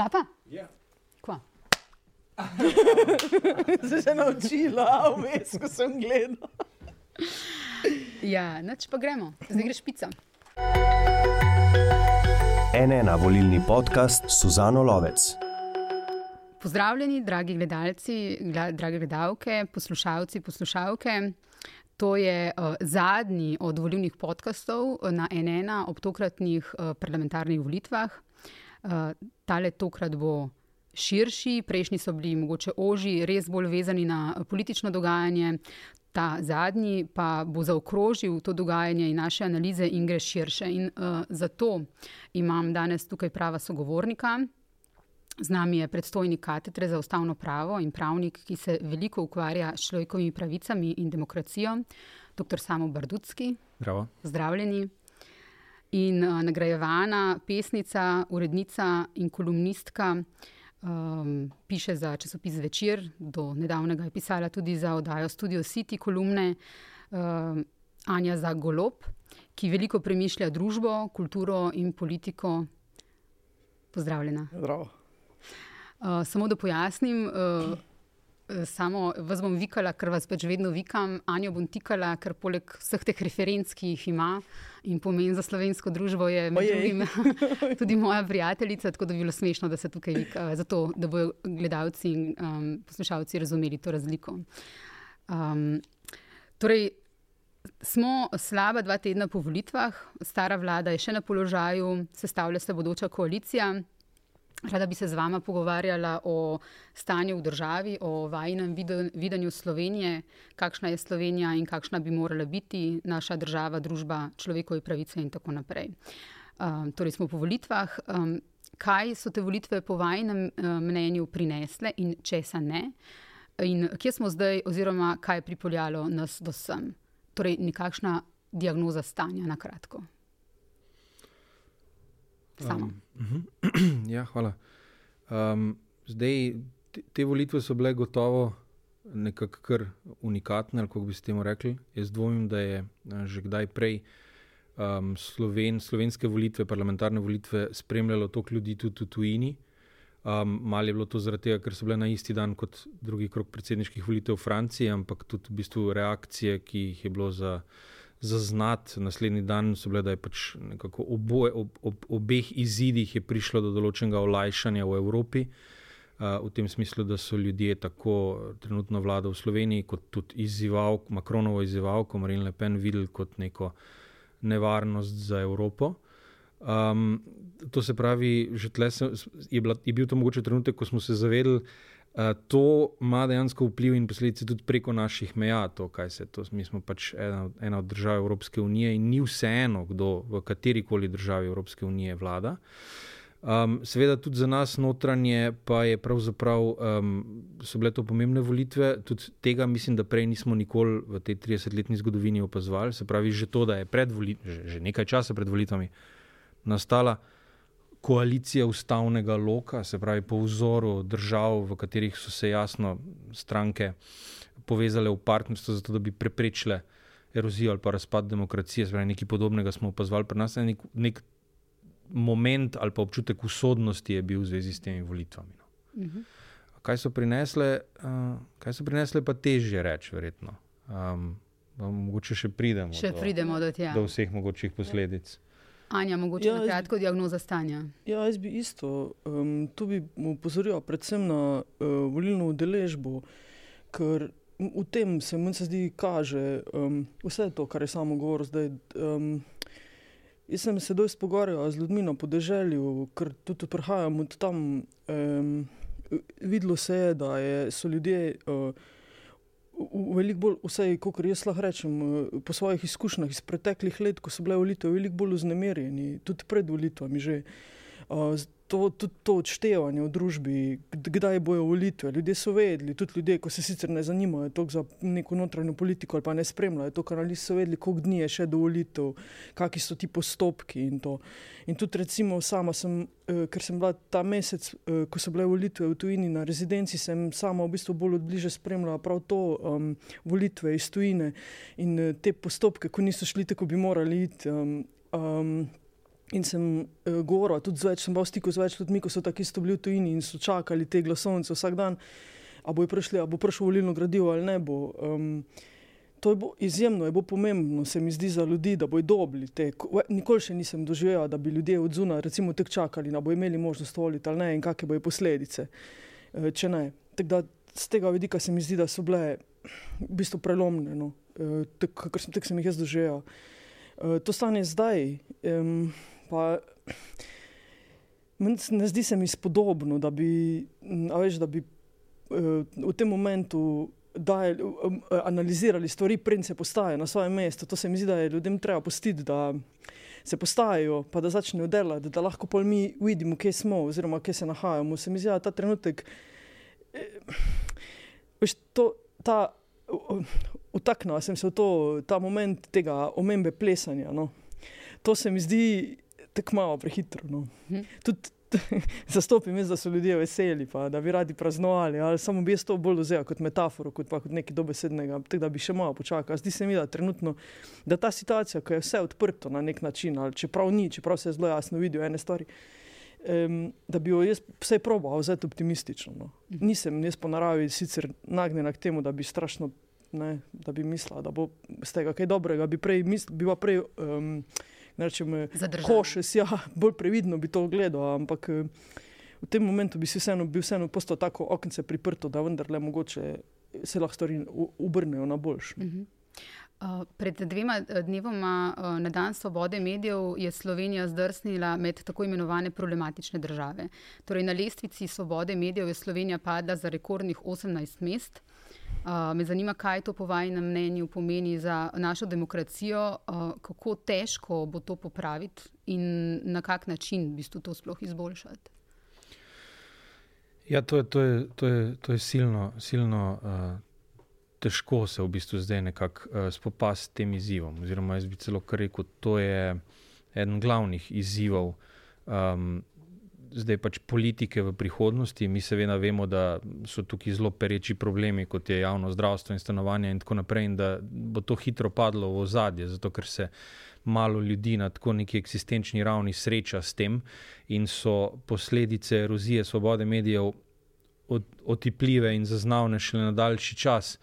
Klapa? Ja. Kva? Se je naučila, vmes, ko sem gledala. Ja, noč pa gremo, zdaj greš pica. NN volilni podcast Suzano Lovec. Pozdravljeni, dragi gledalci, drage gledalke, poslušalci, poslušalke. To je uh, zadnji od volilnih podkastov na NN ob tokratnih uh, parlamentarnih volitvah. Tale tokrat bo širši, prejšnji so bili mogoče oži, res bolj vezani na politično dogajanje. Ta zadnji pa bo zaokrožil to dogajanje in naše analize in gre širše. In uh, zato imam danes tukaj prava sogovornika. Z nami je predstojnik katedre za ustavno pravo in pravnik, ki se veliko ukvarja s človekovimi pravicami in demokracijo, dr. Samo Bardutski. Bravo. Zdravljeni. In uh, nagrajevana pesnica, urednica in kolumnistka, um, piše za časopis Večer, do nedavnega je pisala tudi za oddajo Studio City kolumne um, Anja Zagolob, ki veliko premišlja družbo, kulturo in politiko. Pozdravljena. Zdravo. Uh, samo da pojasnim, uh, samo vas bom vikala, ker vas pač vedno vikam, Anjo bom tikala, ker poleg vseh teh referenc, ki jih ima in pomen za slovensko družbo, je med drugim tudi moja prijateljica, tako da bi bilo smešno, da se tukaj vika, zato da bodo gledalci in um, poslušalci razumeli to razliko. Um, torej, Smo slaba dva tedna po volitvah, stara vlada je še na položaju, sestavlja se bodoča koalicija. Rada bi se z vama pogovarjala o stanju v državi, o vajnem videnju Slovenije, kakšna je Slovenija in kakšna bi morala biti naša država, družba, človekove pravice in tako naprej. Um, torej smo po volitvah. Um, kaj so te volitve po vajnem um, mnenju prinesle in česa ne? In kje smo zdaj, oziroma kaj je pripeljalo nas do sem? Torej, nekakšna diagnoza stanja, na kratko. Samo. Um, uh -huh. ja, hvala. Um, zdaj, te, te volitve so bile gotovo nekako kar unikatne, kako bi se temu rekli. Jaz dvomim, da je že kdaj prej um, Sloven, slovenske volitve, parlamentarne volitve spremljalo toliko ljudi tudi v tujini. Um, Malo je bilo to zaradi tega, ker so bile na isti dan kot drugi krok predsedniških volitev v Franciji, ampak tudi v bistvu reakcije, ki jih je bilo za zaznati naslednji dan, so bile, da je pač nekako oboje, ob, ob obeh izidih prišlo do določenega olajšanja v Evropi. Uh, v tem smislu, da so ljudje tako trenutno vlado v Sloveniji, kot tudi izzival, Makronovo izzivalko, Marine Le Pen, videli kot neko nevarnost za Evropo. Um, to se pravi, že tle se, je, bila, je bil to mogoče trenutek, ko smo se zavedali, to ima dejansko vpliv in posledice tudi preko naših meja, to, kaj se to. Mi smo pač ena, ena od držav Evropske unije in ni vseeno, kdo v kateri koli državi Evropske unije vlada. Um, seveda, tudi za nas notranje, pa je pravzaprav um, so bile to pomembne volitve. Tudi tega mislim, da prej nismo nikoli v tej 30-letni zgodovini opazovali. Se pravi, že to, da je že, že nekaj časa pred volitvami nastala koalicija ustavnega loka, se pravi po vzoru držav, v katerih so se jasno stranke povezale v partnerstvo, zato da bi preprečile erozijo ali pa razpad demokracije. Pravi, nekaj podobnega smo opazovali pri nas. Nek, nek moment ali pa občutek usodnosti je bil v zvezi s temi volitvami. No. Uh -huh. Kaj so prinesle, uh, kaj so prinesle, pa težje reči, verjetno. Um, mogoče še pridemo, še do, pridemo do, do vseh mogočih posledic. Ja. Anja, mogoče ja, na kratko diagnoza stanja. Ja, jaz bi isto. Um, tu bi upozoril predvsem na uh, volilno udeležbo, ker v tem se mi zdi, kaže um, vse to, kar je samo govoril zdaj. Um, jaz sem se dosti pogovarjal z ljudmi na podeželju, ker tudi prihajam od tam. Um, videlo se je, da je, so ljudje. Uh, veliko bolj, vsaj kot jaz lahko rečem, eh, po svojih izkušnjah iz preteklih let, ko so bile volitve, veliko bolj vznemirjeni, tudi pred volitvami. Že, uh, to, tudi to odštevanje v družbi, kdaj bojo volitve. Ljudje so vedeli, tudi ljudje, ko se sicer ne zanimajo za neko notranjo politiko ali pa ne spremljajo to, kar ali so vedeli, koliko dni je še do volitev, kakšni so ti postopki. In, in tudi, recimo, sama sem, eh, ker sem bila ta mesec, eh, ko so bile volitve v tujini na rezidenci, sem sama v bistvu bolj odbliže spremljala prav to um, volitve iz tujine in uh, te postopke, ko niso šli tako, bi morali iti. Um, um, In sem uh, govoril tudi z več, sem bil v stiku z več ljudmi, ko so tako isto bili v tujini in so čakali te glasovnice vsak dan, a bo prišli, a bo prišel volilno gradivo ali ne bo. Um, to je bo, izjemno, je bo pomembno, se mi zdi za ljudi, da bodo dobili te. Nikoli še nisem doživel, da bi ljudje od zunaj, recimo, tek čakali, da bo imeli možnost voliti ali ne in kakšne bojo posledice. Uh, če ne. Tak da, z tega vidika se mi zdi, da so bile v bistvu prelomne, no. uh, kot sem, sem jih jaz doživel. Uh, to stane zdaj. Um, Pa, ne zdi se mi spodobno, da bi, veš, da bi uh, v tem momentu dajali, analizirali stvari, preden se postavijo na svoje mesto. To se mi zdi, da je ljudem treba postiti, da se postavijo, pa da začnejo delati, da lahko pol mi vidimo, kje smo, oziroma kje se nahajamo. Se mi zdi, da ta trenutek, eh, veš, to, ta, utaknila sem se v to, ta moment tega omembe plesanja. No. To se mi zdi tako malo prehitro. No. Hm. Tudi zastopim, jaz, da so ljudje veseli, pa, da bi radi praznovali. Ali samo bi jaz to bolj vzel kot metaforo, kot pa kot nekaj dobesednega, tako da bi še malo počakal. Zdi se mi, da trenutno da ta situacija, ko je vse odprto na nek način, ali čeprav ni, čeprav se zelo jasno vidijo ene stvari. Um, da bi jo jaz vse probal vzeti optimistično. No. Hm. Nisem jaz po naravi sicer nagnjen k temu, da bi strašno, ne, da bi mislila, da bo z tega kaj dobrega, bi, prej, misl, bi pa prej. Um, rečem, košes, ja, bolj previdno bi to gledal, ampak eh, v tem momentu bi si vseeno bil vseeno postal tako okence priprto, da vendarle mogoče se lahko stvari obrnejo na boljš. Uh -huh. Uh, pred dvema eh, dnevoma uh, na dan svobode medijev je Slovenija zdrsnila med tako imenovane problematične države. Torej, na lestvici svobode medijev je Slovenija padla za rekordnih 18 mest. Me zanima, kaj to po vašem mnenju pomeni za našo demokracijo, uh, kako težko bo to popraviti in na kak način bi to sploh izboljšati. Ja, to je, to je, to je, to je silno, silno uh, težko se v bistvu zdaj nekako uh, spopasti s tem izzivom. Oziroma, jaz bi celo rekel, to je eden glavnih izzivov um, zdaj pač politike v prihodnosti. Mi seveda vemo, da so tukaj zelo pereči problemi, kot je javno zdravstvo in stanovanje, in tako naprej, in da bo to hitro padlo v ozadje, zato ker se malo ljudi na tako neki eksistenčni ravni sreča s tem in so posledice erozije svobode medijev otipljive in zaznavne šele na daljši čas.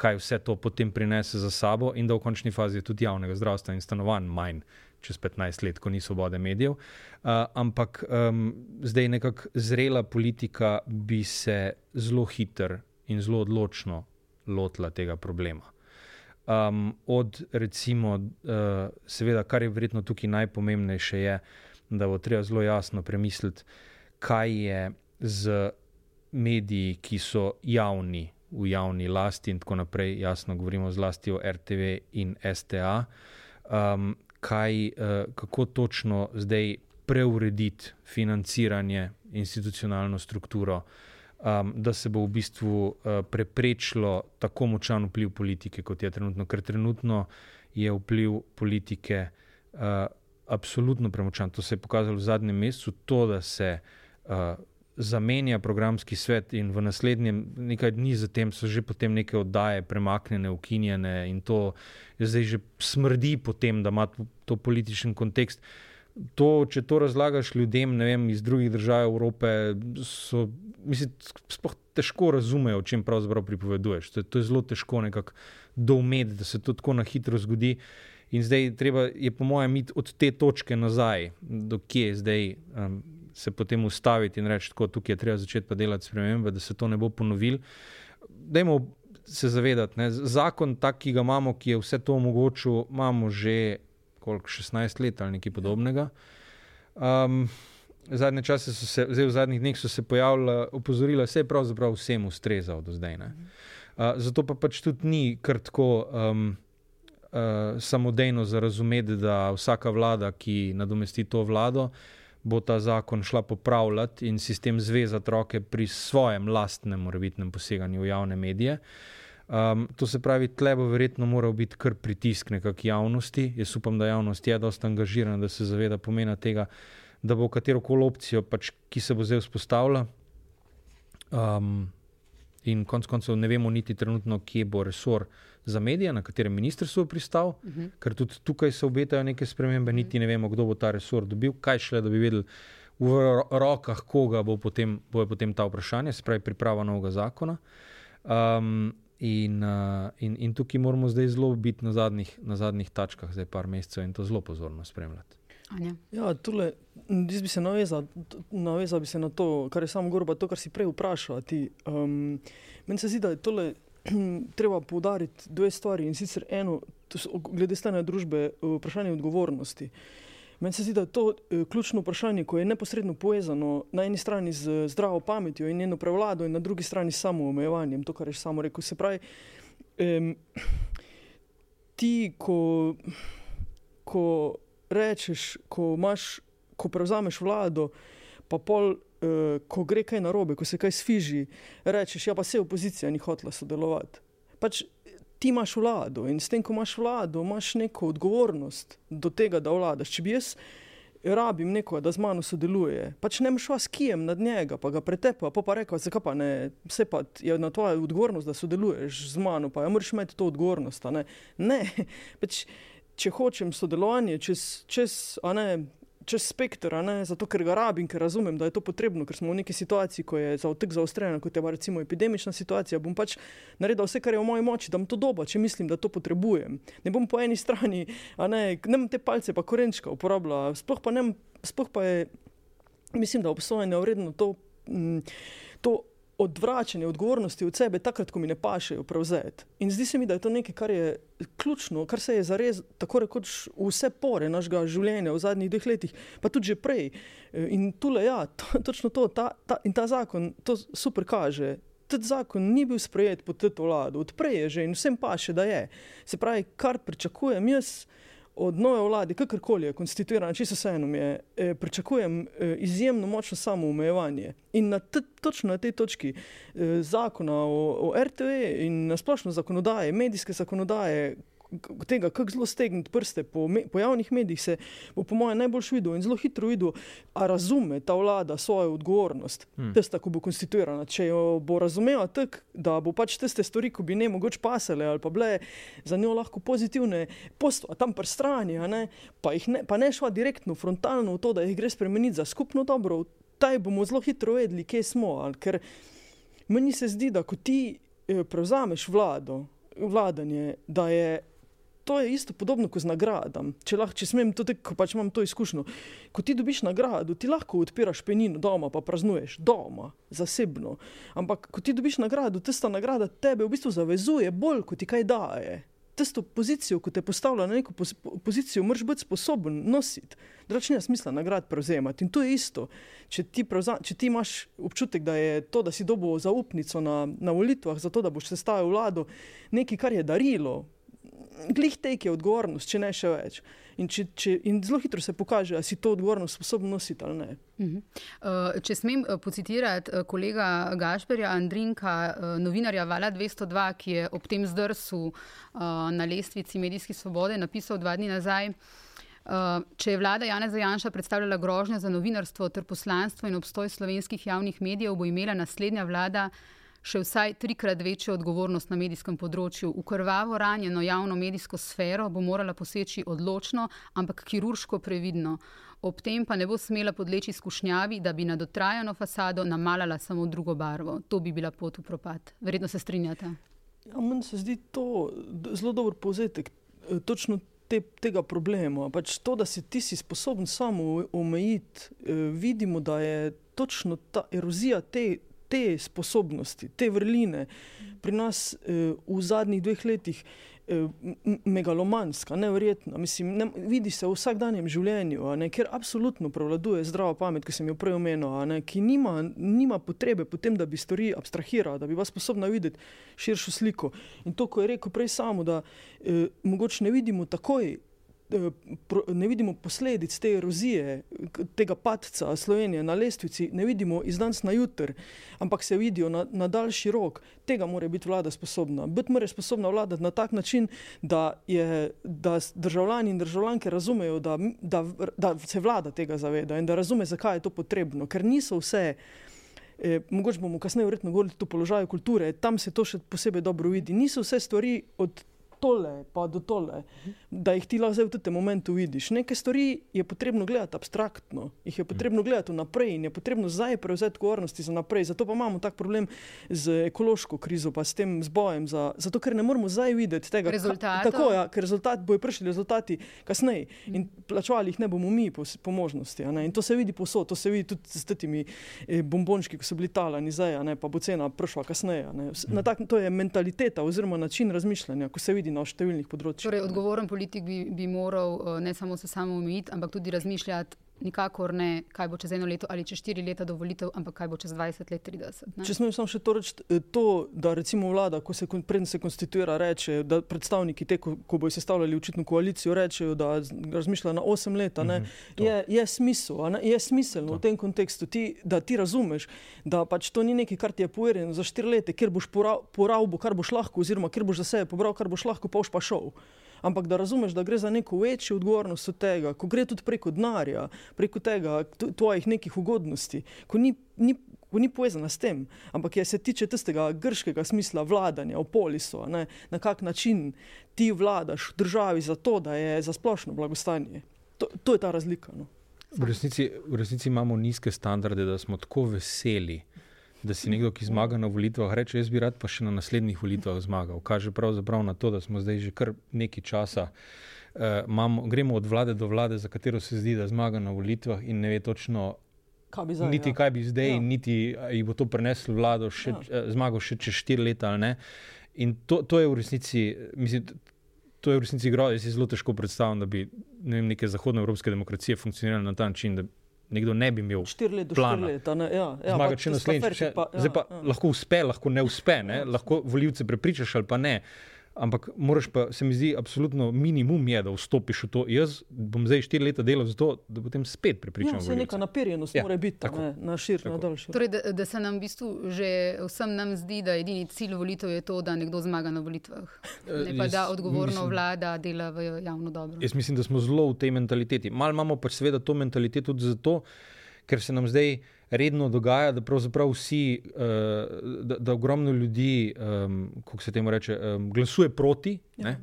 Kaj vse to potem prinese za sabo, in da v končni fazi tudi javnega zdravstva in stanovanj manj, čez 15 let, ko ni svobode medijev. Uh, ampak um, zdaj nekako zrela politika bi se zelo hitro in zelo odločno lotila tega problema. Um, od recimo, uh, seveda, kar je verjetno tukaj najpomembnejše, je, da bo treba zelo jasno premisliti, kaj je z mediji, ki so javni, v javni lasti in tako naprej. Jasno, govorimo zlasti o RTV in STA. Um, kaj, uh, kako točno zdaj preurediti financiranje, institucionalno strukturo, um, da se bo v bistvu uh, preprečilo tako močan vpliv politike, kot je trenutno. Ker trenutno je vpliv politike uh, absolutno premočan. To se je pokazalo v zadnjem mesecu, to, da se. Uh, zamenja programski svet, in v naslednjem nekaj dni zatem so že potem neke oddaje premaknjene, ukinjene, in to zdaj že smrdi po tem, da ima to političen kontekst. To, če to razlagaš ljudem vem, iz drugih držav Evrope, so, sploh težko razumejo, o čem pravzaprav pripoveduješ. To je, to je zelo težko nekako doumeti, da se to tako na hitro zgodi. In zdaj treba, je po mojem, iti od te točke nazaj, do kje je zdaj. Um, se potem ustaviti in reči, da tukaj je treba začeti pa delati spremembe, da se to ne bo ponovil. Dajmo se zavedati, da zakon, tak, ki ga imamo, ki je vse to omogočil, imamo že koliko, 16 let ali nekaj podobnega. Um, zadnje čase so se, zdaj v zadnjih dneh so se pojavila opozorila, da se je pravzaprav vsem ustrezal do zdaj. Uh, zato pa pač tudi ni kar tako. Um, Uh, samodejno za razumeti, da vsaka vlada, ki nadomesti to vlado, uh, bo ta zakon šla popravljati in sistem zvezati roke pri svojem lastnem morebitnem poseganju v javne medije. Um, to se pravi, tle bo verjetno moral biti kar pritisk nekakšne javnosti. Jaz upam, da javnost je dosta angažirana, da se zaveda pomena tega, da bo katero koli opcijo, pač, ki se bo zdaj vzpostavila, um, In konec koncev ne vemo niti trenutno, kje bo resor za medije, na katerem ministrstvo je pristal, uh -huh. ker tudi tukaj se obetajo neke spremembe, niti ne vemo, kdo bo ta resor dobil, kaj šele, da bi vedeli v rokah, koga bo potem, bo potem ta vprašanje, se pravi priprava novega zakona. Um, in, uh, in, in tukaj moramo zdaj zelo biti na zadnjih, na zadnjih tačkah, zdaj par mesecev in to zelo pozorno spremljati. Ja, tule, jaz bi se navezal, navezal bi se na to, kar je samo govoril, pa to, kar si prej vprašal. Um, meni se zdi, da je tole treba poudariti dve stvari in sicer eno, glede stanja družbe, vprašanje odgovornosti. Meni se zdi, da je to uh, ključno vprašanje, ko je neposredno povezano na eni strani z zdravo pametjo in njeno prevlado, in na drugi strani s samo omejevanjem, to, kar je samo rekel. Se pravi, um, ti, ko. ko rečeš, ko, imaš, ko prevzameš vlado, pa pol, ko gre kaj narobe, ko se kaj sfiži, rečeš, ja, pa se opozicija ni hotela sodelovati. Pač ti imaš vlado in s tem, ko imaš vlado, imaš neko odgovornost do tega, da vladaš. Če bi jaz rabim nekoga, da z mano sodeluje, pač ne moreš vas kijem nad njega, pa ga pretepa, pa pa reka, zakaj pa ne, vse pa je na tvoja odgovornost, da sodeluješ z mano, pa ja moraš imeti to odgovornost. Ne, ne. Pač, če hočem sodelovanje čez, čez, ne, čez spektr, zato ker ga rabim, ker razumem, da je to potrebno, ker smo v neki situaciji, ko je tako zaostrena, kot je recimo epidemična situacija, bom pač naredil vse, kar je v moji moči, da bom to dobo, če mislim, da to potrebujem. Ne bom po eni strani, ne, bom te palce pa korenčka uporabljal, sploh sploh pa je, mislim, da obsojanje vredno to. Mm, to odvračanje odgovornosti od sebe, takrat, ko mi ne pašejo prevzeti. In zdi se mi, da je to nekaj, kar je ključno, kar se je zares, tako rekoč, vse pore našega življenja v zadnjih dveh letih, pa tudi že prej. In tule, ja, to, točno to, ta, ta, in ta zakon to super kaže. Ta zakon ni bil sprejet pod to vlado, odprej je že in vsem pa še da je. Se pravi, kar pričakujem jaz od nove vlade, kakorkoli je konstituirana, čisto vseeno mi je, eh, pričakujem eh, izjemno močno samoumejevanje. In na točno na tej točki eh, zakona o, o RTV in na splošno zakonodaje, medijske zakonodaje, tega, kako zelo stegniti prste po, me, po javnih medijih, se bo, po mojem, najbolj videl in zelo hitro videl, ali razume ta vlada svojo odgovornost, hmm. testa, ko bo konstituirana. Če jo bo razumela tako, da bo pač tiste stvari, ki bi ne mogoče pasale ali pa bile za njo lahko pozitivne, posto, tam pri strani, ne, pa, ne, pa ne šla direktno, frontalno v to, da jih gre spremeniti za skupno dobro, taj bomo zelo hitro vedeli, kje smo. Ali, ker meni se zdi, da ko ti eh, prevzameš vlado, vladanje, da je to je isto podobno kot z nagradami. Če, če smem to reči, pač imam to izkušnjo. Ko ti dobiš nagrado, ti lahko odpiraš penino doma, pa praznuješ doma, zasebno. Ampak ko ti dobiš nagrado, tista nagrada tebe v bistvu zavezuje bolj, kot ti kaj daje. Tisto pozicijo, ko te postavlja na neko pozicijo, moraš biti sposoben nositi. Drugače, nima smisla nagrad prevzemati. In to je isto. Če ti, prevza, če ti imaš občutek, da je to, da si dobil zaupnico na, na volitvah, zato da boš sestavil vlado, nekaj, kar je darilo, glih tek je odgovornost, če ne še več. In, če, če, in zelo hitro se pokaže, ali si to odgovornost sposoben nositi ali ne. Uh -huh. uh, če smem uh, pocitirati uh, kolega Gašperja Andrinka, uh, novinarja Vala 202, ki je ob tem zdrsu uh, na lestvici medijske svobode napisal dva dni nazaj. Uh, če je vlada Jana Zajanša predstavljala grožnje za novinarstvo ter poslanstvo in obstoj slovenskih javnih medijev, bo imela naslednja vlada še vsaj trikrat večjo odgovornost na medijskem področju. V krvavo ranjeno javno medijsko sfero bo morala poseči odločno, ampak kirurško previdno. Ob tem pa ne bo smela podleči skušnjavi, da bi na dotrajano fasado namalala samo drugo barvo. To bi bila pot v propad. Verjetno se strinjate. Ja, meni se zdi to zelo dober povzetek. E, točno te, tega problema. Pač to, da si ti si sposoben samo omejiti, e, vidimo, da je točno ta erozija te, te sposobnosti, te vrline pri nas eh, v zadnjih dveh letih eh, megalomanska, nevrjetna. Mislim, ne, vidi se v vsakdanjem življenju, ne, ker absolutno prevladuje zdrava pamet, ki sem jo prej omenil, ne, ki nima, nima potrebe potem, da bi stvari abstrahirala, da bi vas sposobna videti širšo sliko. In to, ko je rekel prej samo, da eh, mogoče ne vidimo takoj ne vidimo posledic te erozije, tega padca Slovenije na lestvici, ne vidimo iz danes na jutr, ampak se vidijo na, na daljši rok. Tega mora biti vlada sposobna. Biti mora sposobna vladati na tak način, da, je, da državljani in državljanke razumejo, da, da, da se vlada tega zaveda in da razume, zakaj je to potrebno. Ker niso vse eh, mogoče bomo kasneje verjetno govorili o položaju kulture, tam se to še posebej dobro vidi. Niso vse stvari od tole, pa do tole, da jih ti lahko v tem momentu vidiš. Neke stvari je potrebno gledati abstraktno, jih je potrebno gledati naprej in je potrebno zdaj prevzeti odgovornosti za naprej. Zato pa imamo tak problem z ekološko krizo, pa s tem zbojem. Za, zato, ker ne moramo zdaj videti tega rezultata. Tako, ja, ker rezultat, bojo prišli rezultati kasneje in plačevali jih ne bomo mi po, po možnosti. In to se vidi posod, to se vidi tudi s temi eh, bombončki, ki so bili talani zdaj, pa bo cena prišla kasneje. Tak, to je mentaliteta oziroma način razmišljanja, ko se vidi na številnih področjih. Torej, odgovoren politik bi, bi moral eh, ne samo se samo omejiti, ampak tudi razmišljati. Nikakor ne, kaj bo čez eno leto ali čez štiri leta do volitev, ampak kaj bo čez 20 let, 30. Ne? Če smem samo še to reči, eh, to, da recimo vlada, ko se predn se konstituira, reče, da predstavniki te, ko, ko bojo sestavljali očitno koalicijo, rečejo, da razmišlja na 8 let, mm -hmm, je, je, smisel, je smiselno to. v tem kontekstu, ti, da ti razumeš, da pač to ni nekaj, kar ti je poverjeno za 4 leta, ker boš porabil, kar boš lahko, oziroma ker boš za sebe pobral, kar boš lahko, pa boš pa šel ampak da razumeš, da gre za neko večjo odgovornost od tega, ko gre tudi preko denarja, preko tega, tvojih nekih ugodnosti, ko ni, ni, ko ni povezana s tem, ampak je se tiče tistega grškega smisla vladanja v polisu, ne, na kak način ti vladaš državi za to, da je za splošno blagostanje. To, to je ta razlika. No. V, resnici, v resnici imamo nizke standarde, da smo tako veseli da si nekdo, ki zmaga na volitvah, reče: Jaz bi rad pa še na naslednjih volitvah zmagal. Kaže pravzaprav na to, da smo zdaj že kar nekaj časa. Uh, eh, imamo, gremo od vlade do vlade, za katero se zdi, da zmaga na volitvah, in ne ve točno, kaj bi, zdaj, niti, ja. kaj bi zdaj, ja. niti jih bo to preneslo vlado, še, ja. uh, zmago še čez štiri leta ali ne. In to, to je v resnici, mislim, to je v resnici grozno. Jaz si zelo težko predstavljam, da bi ne vem, neke zahodnoevropske demokracije funkcionirale na ta način nekdo ne bi imel štiri leta, štiri leta. Ne, ja, ja, Zmagati še naslednjič. Ja, ja. Lahko uspe, lahko ne uspe, ne? lahko voljivce prepričaš ali pa ne. Ampak moraš pa, se mi zdi, absolutno minimum je, da vstopiš v to. Jaz bom zdaj štiri leta delal za to, da potem spet prepričam. Ja, se neka naperjenost ja, mora biti, ne, na širši, na daljši. Torej, da, da se nam v bistvu že vsem nam zdi, da edini cilj volitev je to, da nekdo zmaga na volitvah. Eh, ne pa da odgovorno mislim, vlada dela v javno dobro. Jaz mislim, da smo zelo v tej mentaliteti. Mal imamo pač seveda to mentaliteto tudi zato, ker se nam zdaj redno dogaja, da pravzaprav vsi, uh, da, da ogromno ljudi, um, kako se temu reče, um, glasuje proti. Ja.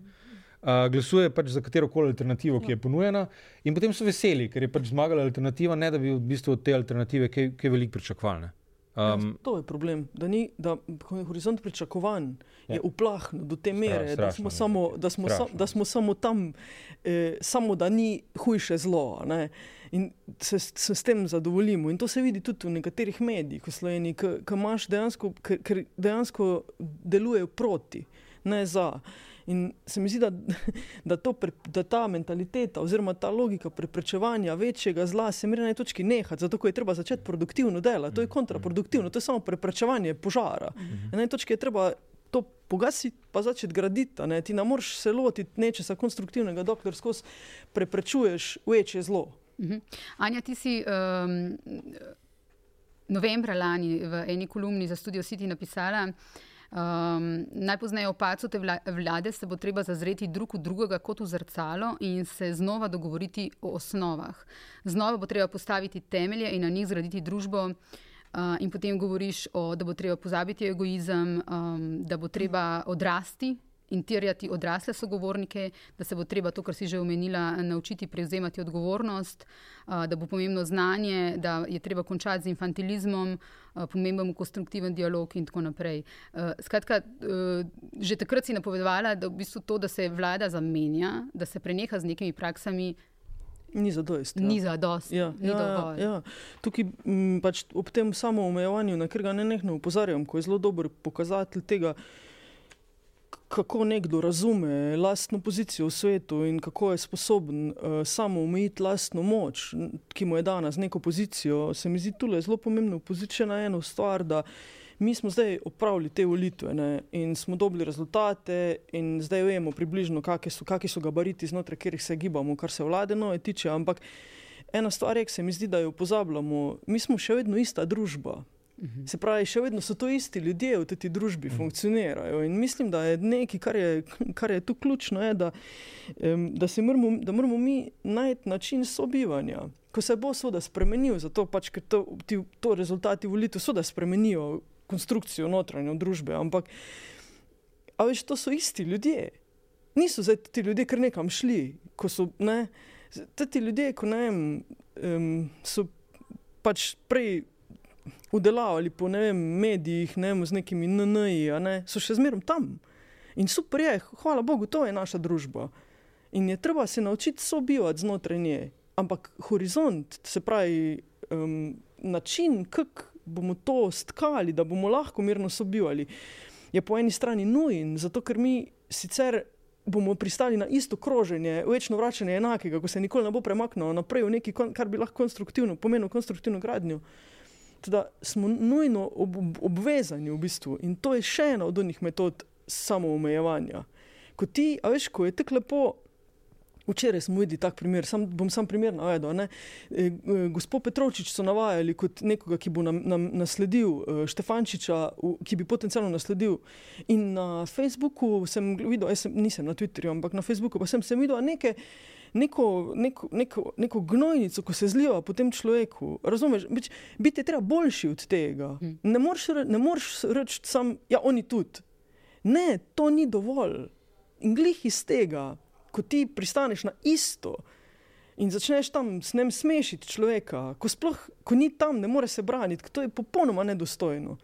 Uh, glasuje pač za katero koli alternativo, ki je ponujena, in potem so veseli, ker je pač zmagala alternativa, ne da bi v bistvu od te alternative kaj, kaj veliko pričakovali. Um, ja, to je problem, da, ni, da horizont pričakovanj ja. je uplahnil do te mere, Straš, da, smo samo, da, smo sa, da smo samo tam, eh, samo da ni hujše zlo. Ne? In se, se s tem zadovoljimo. In to se vidi tudi v nekaterih medijih v Sloveniji, ki imaš dejansko, ker dejansko delujejo proti, ne za. In se mi zdi, da, da, to, da ta mentaliteta oziroma ta logika preprečevanja večjega zla se mora na neki točki nehati, zato je treba začeti produktivno delati. To je kontraproduktivno, to je samo preprečevanje požara. Mhm. Na neki točki je treba to pogasiti, pa začeti graditi. Ne? Ti ne moreš se lotiti nečesa konstruktivnega, dokler skozi preprečuješ večje zlo. Mhm. Anja, ti si um, novembra lani v eni kolumni za Studio City napisala, um, najpozneje v pacu te vlade se bo treba zazreti drug v drugega kot v zrcalo in se znova dogovoriti o osnovah. Znova bo treba postaviti temelje in na njih zgraditi družbo. Uh, in potem govoriš, o, da bo treba pozabiti egoizem, um, da bo treba odrasti in terjati odrasle sogovornike, da se bo treba to, kar si že omenila, naučiti prevzemati odgovornost, da bo pomembno znanje, da je treba končati z infantilizmom, pomemben konstruktiven dialog in tako naprej. Skratka, že takrat si napovedovala, da v bistvu to, da se vlada zamenja, da se preneha z nekimi praksami. Ni za dost. Ja. Ni za dost. Ja, ja, ja. Tukaj m, pač ob tem samoomejevanju, na kar ga ne nekno upozarjam, ko je zelo dober pokazatelj tega, kako nekdo razume lastno pozicijo v svetu in kako je sposoben uh, samo omejiti lastno moč, ki mu je dana z neko pozicijo, se mi zdi tukaj zelo pomembno upozoriti na eno stvar, da mi smo zdaj opravili te volitve ne, in smo dobili rezultate in zdaj vemo približno, kakšni so, so gabariti znotraj katerih se gibamo, kar se vlade nove tiče, ampak ena stvar je, ki se mi zdi, da jo pozabljamo, mi smo še vedno ista družba. -hmm. Se pravi, še vedno so to isti ljudje v tej družbi, -hmm. funkcionirajo. In mislim, da je nekaj, kar je, kar je tu ključno, je, da, da, moramo, da moramo mi najti način sobivanja. ko se bo seveda spremenil, zato pač, ker to, ti, to rezultati volitev seveda spremenijo konstrukcijo notranje družbe, ampak a veš, to so isti ljudje. Niso zdaj ti ljudje, kar nekam šli, ko so, ne, ti ljudje, ko ne vem, um, so pač prej udelavali po vem, medijih, ne vem, z nekimi NNI, ne, so še zmerom tam. In super je, hvala Bogu, to je naša družba. In je treba se naučiti sobivati znotraj nje. Ampak horizont, se pravi, um, način, kako bomo to stkali, da bomo lahko mirno sobivali, je po eni strani nujen, zato ker mi sicer bomo pristali na isto kroženje, večno vračanje enakega, ko se nikoli ne bo premaknilo naprej v nekaj, kar bi lahko konstruktivno pomenilo konstruktivno gradnjo. Teda smo nujno ob, ob, obvezani v bistvu in to je še ena od onih metod samoomejevanja. Ko ti, a veš, ko je tako lepo Včeraj smo videli tak primer, sam, bom sam primer navedel. E, e, gospod Petrovčič so navajali kot nekoga, ki bo nam, nam nasledil e, Štefančiča, v, ki bi potencialno nasledil. In na Facebooku sem videl, jaz sem, nisem na Twitterju, ampak na Facebooku pa sem, sem videl neke, neko, neko, neko, neko gnojnico, ko se zliva po tem človeku. Razumeš, Bič, biti je treba boljši od tega. Hm. Ne moreš reči sam, ja, oni tudi. Ne, to ni dovolj. In glih iz tega ko ti pristaneš na isto in začneš tam s njim smešiti človeka, ko sploh ko ni tam, ne more se braniti, to je popolnoma nedostojno.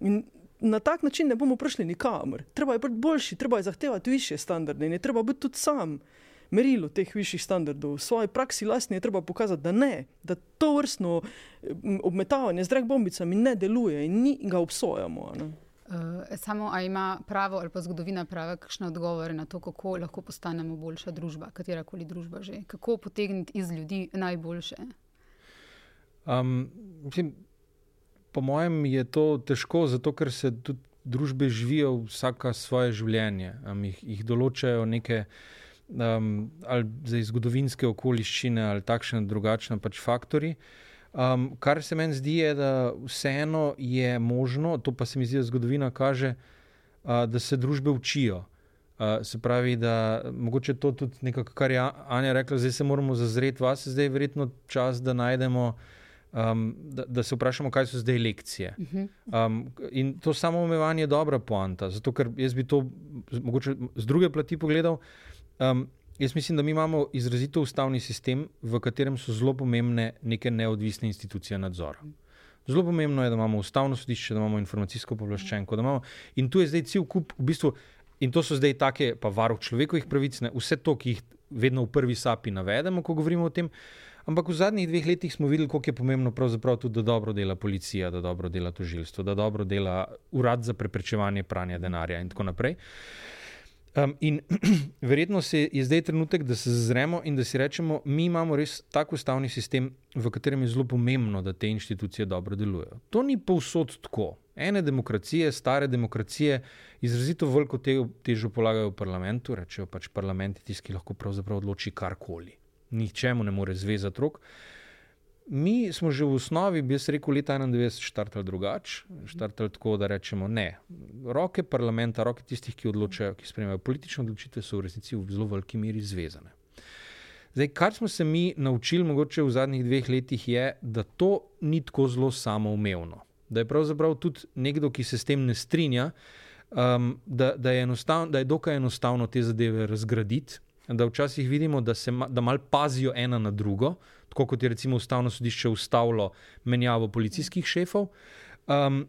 In na tak način ne bomo prišli nikamor. Treba je biti boljši, treba je zahtevati više standarde in je treba biti tudi sam. Merilo teh višjih standardov, v svoji praksi lastni je treba pokazati, da ne, da to vrstno obmetavanje z drag bombicami ne deluje in mi ga obsojamo. Ne. Uh, samo, ali ima pravo ali pa zgodovina prave kakšne odgovore na to, kako lahko postanemo boljša družba, katera koli družba že, kako potegniti iz ljudi najboljše? Um, mislim, po mojem je to težko, zato ker se tudi družbe živijo vsaka svoje življenje, um, jih, jih določajo neke. Um, ali za zgodovinske okoliščine, ali takšne drugačne pač faktori. Uh, Um, kar se meni zdi, je, da vseeno je možno, to pa se mi zdi, da zgodovina kaže, uh, da se družbe učijo. Uh, se pravi, da mogoče to tudi nekaj, kar je Anja rekla, zdaj se moramo zazreti vas, zdaj je verjetno čas, da najdemo. Um, da, da se vprašamo, kaj so zdaj lekcije. Um, in to samo omejevanje je dobra poanta, zato ker jaz bi to mogoče z druge plati pogledal. Um, Jaz mislim, da mi imamo izrazito ustavni sistem, v katerem so zelo pomembne neke neodvisne institucije nadzora. Zelo pomembno je, da imamo ustavno sodišče, da imamo informacijsko povlaščenko. Imamo, in tu je zdaj cel kup, v bistvu, in to so zdaj take, pa varuh človekovih pravic, ne, vse to, ki jih vedno v prvi sapi navedemo, ko govorimo o tem. Ampak v zadnjih dveh letih smo videli, kako je pomembno tudi, da dobro dela policija, da dobro dela tožilstvo, da dobro dela urad za preprečevanje pranja denarja in tako naprej. Um, in verjetno se je zdaj trenutek, da se zazremo in da si rečemo, mi imamo res tako ustavni sistem, v katerem je zelo pomembno, da te institucije dobro delujejo. To ni povsod tako. Ene demokracije, stare demokracije, izrazito veliko te, težo polagajo v parlamentu, rečejo pač parlament je tisti, ki lahko pravzaprav odloči karkoli. Nihčemu ne more zvezati rok. Mi smo že v osnovi, bi jaz rekel, leta 91 štartali drugače, štartali tako, da rečemo ne. Roke parlamenta, roke tistih, ki odločajo, ki sprejemajo politične odločitve, so v resnici v zelo veliki meri zvezane. Zdaj, kar smo se mi naučili, mogoče v zadnjih dveh letih, je, da to ni tako zelo samoumevno. Da je pravzaprav tudi nekdo, ki se s tem ne strinja, um, da, da, je da je dokaj enostavno te zadeve razgraditi. Da včasih vidimo, da se da malo pazijo ena na drugo, tako kot je recimo ustavno sodišče ustavilo menjavo policijskih šefov. Um,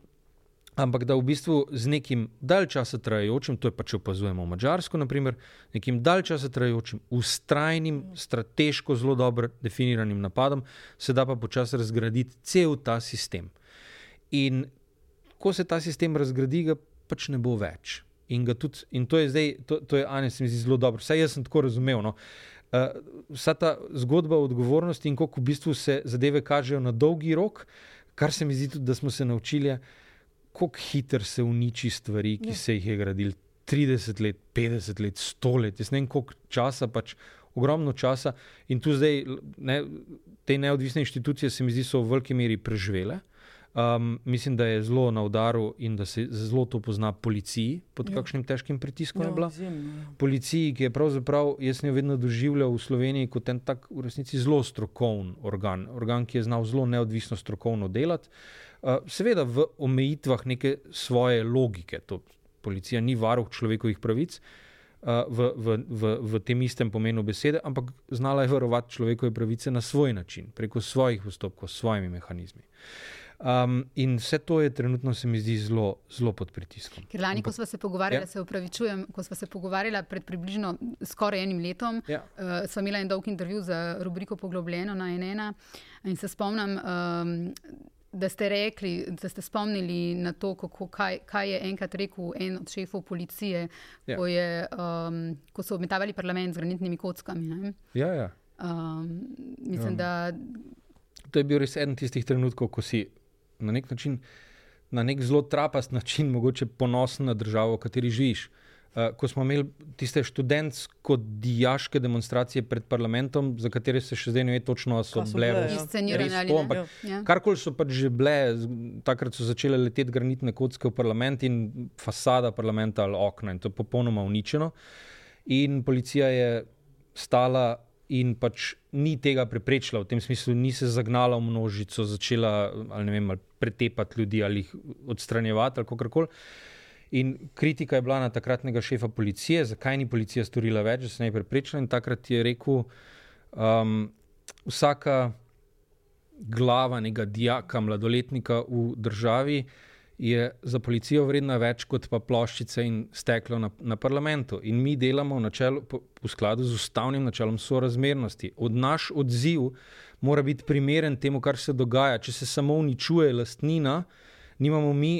ampak da v bistvu z nekim dalj časa trajajočim, to je pa če opazujemo v Mačarsko, naprimer, nekim dalj časa trajajočim, ustrajnim, strateško zelo dobro definiranim napadom, se da pa počasi razgraditi cel ta sistem. In ko se ta sistem razgradi, ga pač ne bo več. In, tudi, in to je zdaj, to, to je Anja, se mi zdi zelo dobro. Vsaj jaz sem tako razumel. No. Uh, vsa ta zgodba o odgovornosti in kako v bistvu se zadeve kažejo na dolgi rok, kar se mi zdi tudi, da smo se naučili, kako hitro se uniči stvari, ki ja. se jih je gradil 30 let, 50 let, 100 let. Jaz ne vem, koliko časa, pač ogromno časa. In tu zdaj ne, te neodvisne inštitucije se mi zdi, so v veliki meri preživele. Um, mislim, da je zelo na udaru in da se zelo to pozna policiji, pod ja. kakšnim težkim pritiskom Ja, je bila. izjemno, ja. Policiji, ki je pravzaprav, jaz jo vedno doživljal v Sloveniji kot en tak, v resnici zelo strokoven organ, organ, ki je znal zelo neodvisno strokovno delati. Uh, seveda v omejitvah neke svoje logike. To, policija ni varuh človekovih pravic uh, v, v, v, v tem istem pomenu besede, ampak znala je varovati človekove pravice na svoj način, preko svojih postopkov, s svojimi mehanizmi. Um, in vse to je trenutno, se mi zdi, zelo, zelo pod pritiskom. Ker lani, ko smo se pogovarjali, Ja. se upravičujem, ko smo se pogovarjali pred približno skoraj enim letom, Ja. uh, smo imeli en dolg intervju za rubriko Poglobljeno na NN. In se spomnim, um, da ste rekli, da ste spomnili na to, kako, kaj, kaj je enkrat rekel en od šefov policije, Ja. ko, je, um, ko so obmetavali parlament z granitnimi kockami. Ne? Ja, ja. Um, mislim, Ja. da To je bil res eden tistih trenutkov, ko si na nek način, na nek zelo trapast način, mogoče ponosen na državo, v kateri živiš. Uh, ko smo imeli tiste študentsko-dijaške demonstracije pred parlamentom, za katere se še zdaj ne ve točno, ali so so bile bile, res- ja. ali ne. ampak Ja. Karkoli so pač že bile, takrat so začele leteti granitne kocke v parlament in fasada parlamenta ali okna, in to je popolnoma uničeno. In policija je stala in pač ni tega preprečila, v tem smislu ni se zagnala v množico, začela ali vem, ali pretepati ljudi ali jih odstranjevati ali kako koli. In kritika je bila na takratnega šefa policije, zakaj ni policija storila več, da se ne je preprečila. In takrat je rekel, um, vsaka glava nekega dijaka, mladoletnika v državi je za policijo vredna več kot pa ploščice in steklo na, na parlamentu. In mi delamo v, načelu, po, v skladu z ustavnim načelom sorazmernosti. Od naš odziv mora biti primeren temu, kar se dogaja. Če se samo uničuje lastnina, nimamo mi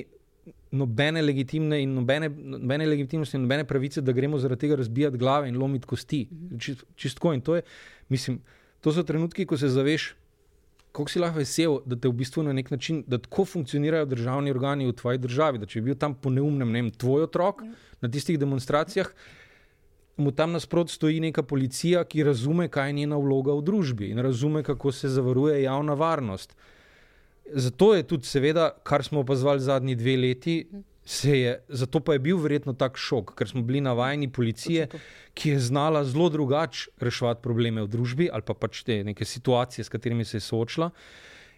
nobene legitimne in nobene, nobene legitimnosti in nobene pravice, da gremo zaradi tega razbijati glave in lomiti kosti. Čist, čistko. In to je, mislim, to so trenutki, ko se zaveš, kako si lahko vesel, da te v bistvu na nek način, da tako funkcionirajo državni organi v tvoji državi. Da če bi bil tam po neumnem, ne vem, tvoj otrok na tistih demonstracijah, mu tam nasprot stoji neka policija, ki razume, kaj je njena vloga v družbi in razume, kako se zavaruje javna varnost. Zato je tudi, seveda, kar smo opazovali zadnji dve leti, se je, zato pa je bil verjetno tak šok, ker smo bili navajeni policije, ki je znala zelo drugače reševati probleme v družbi ali pa pač te neke situacije, s katerimi se je soočila.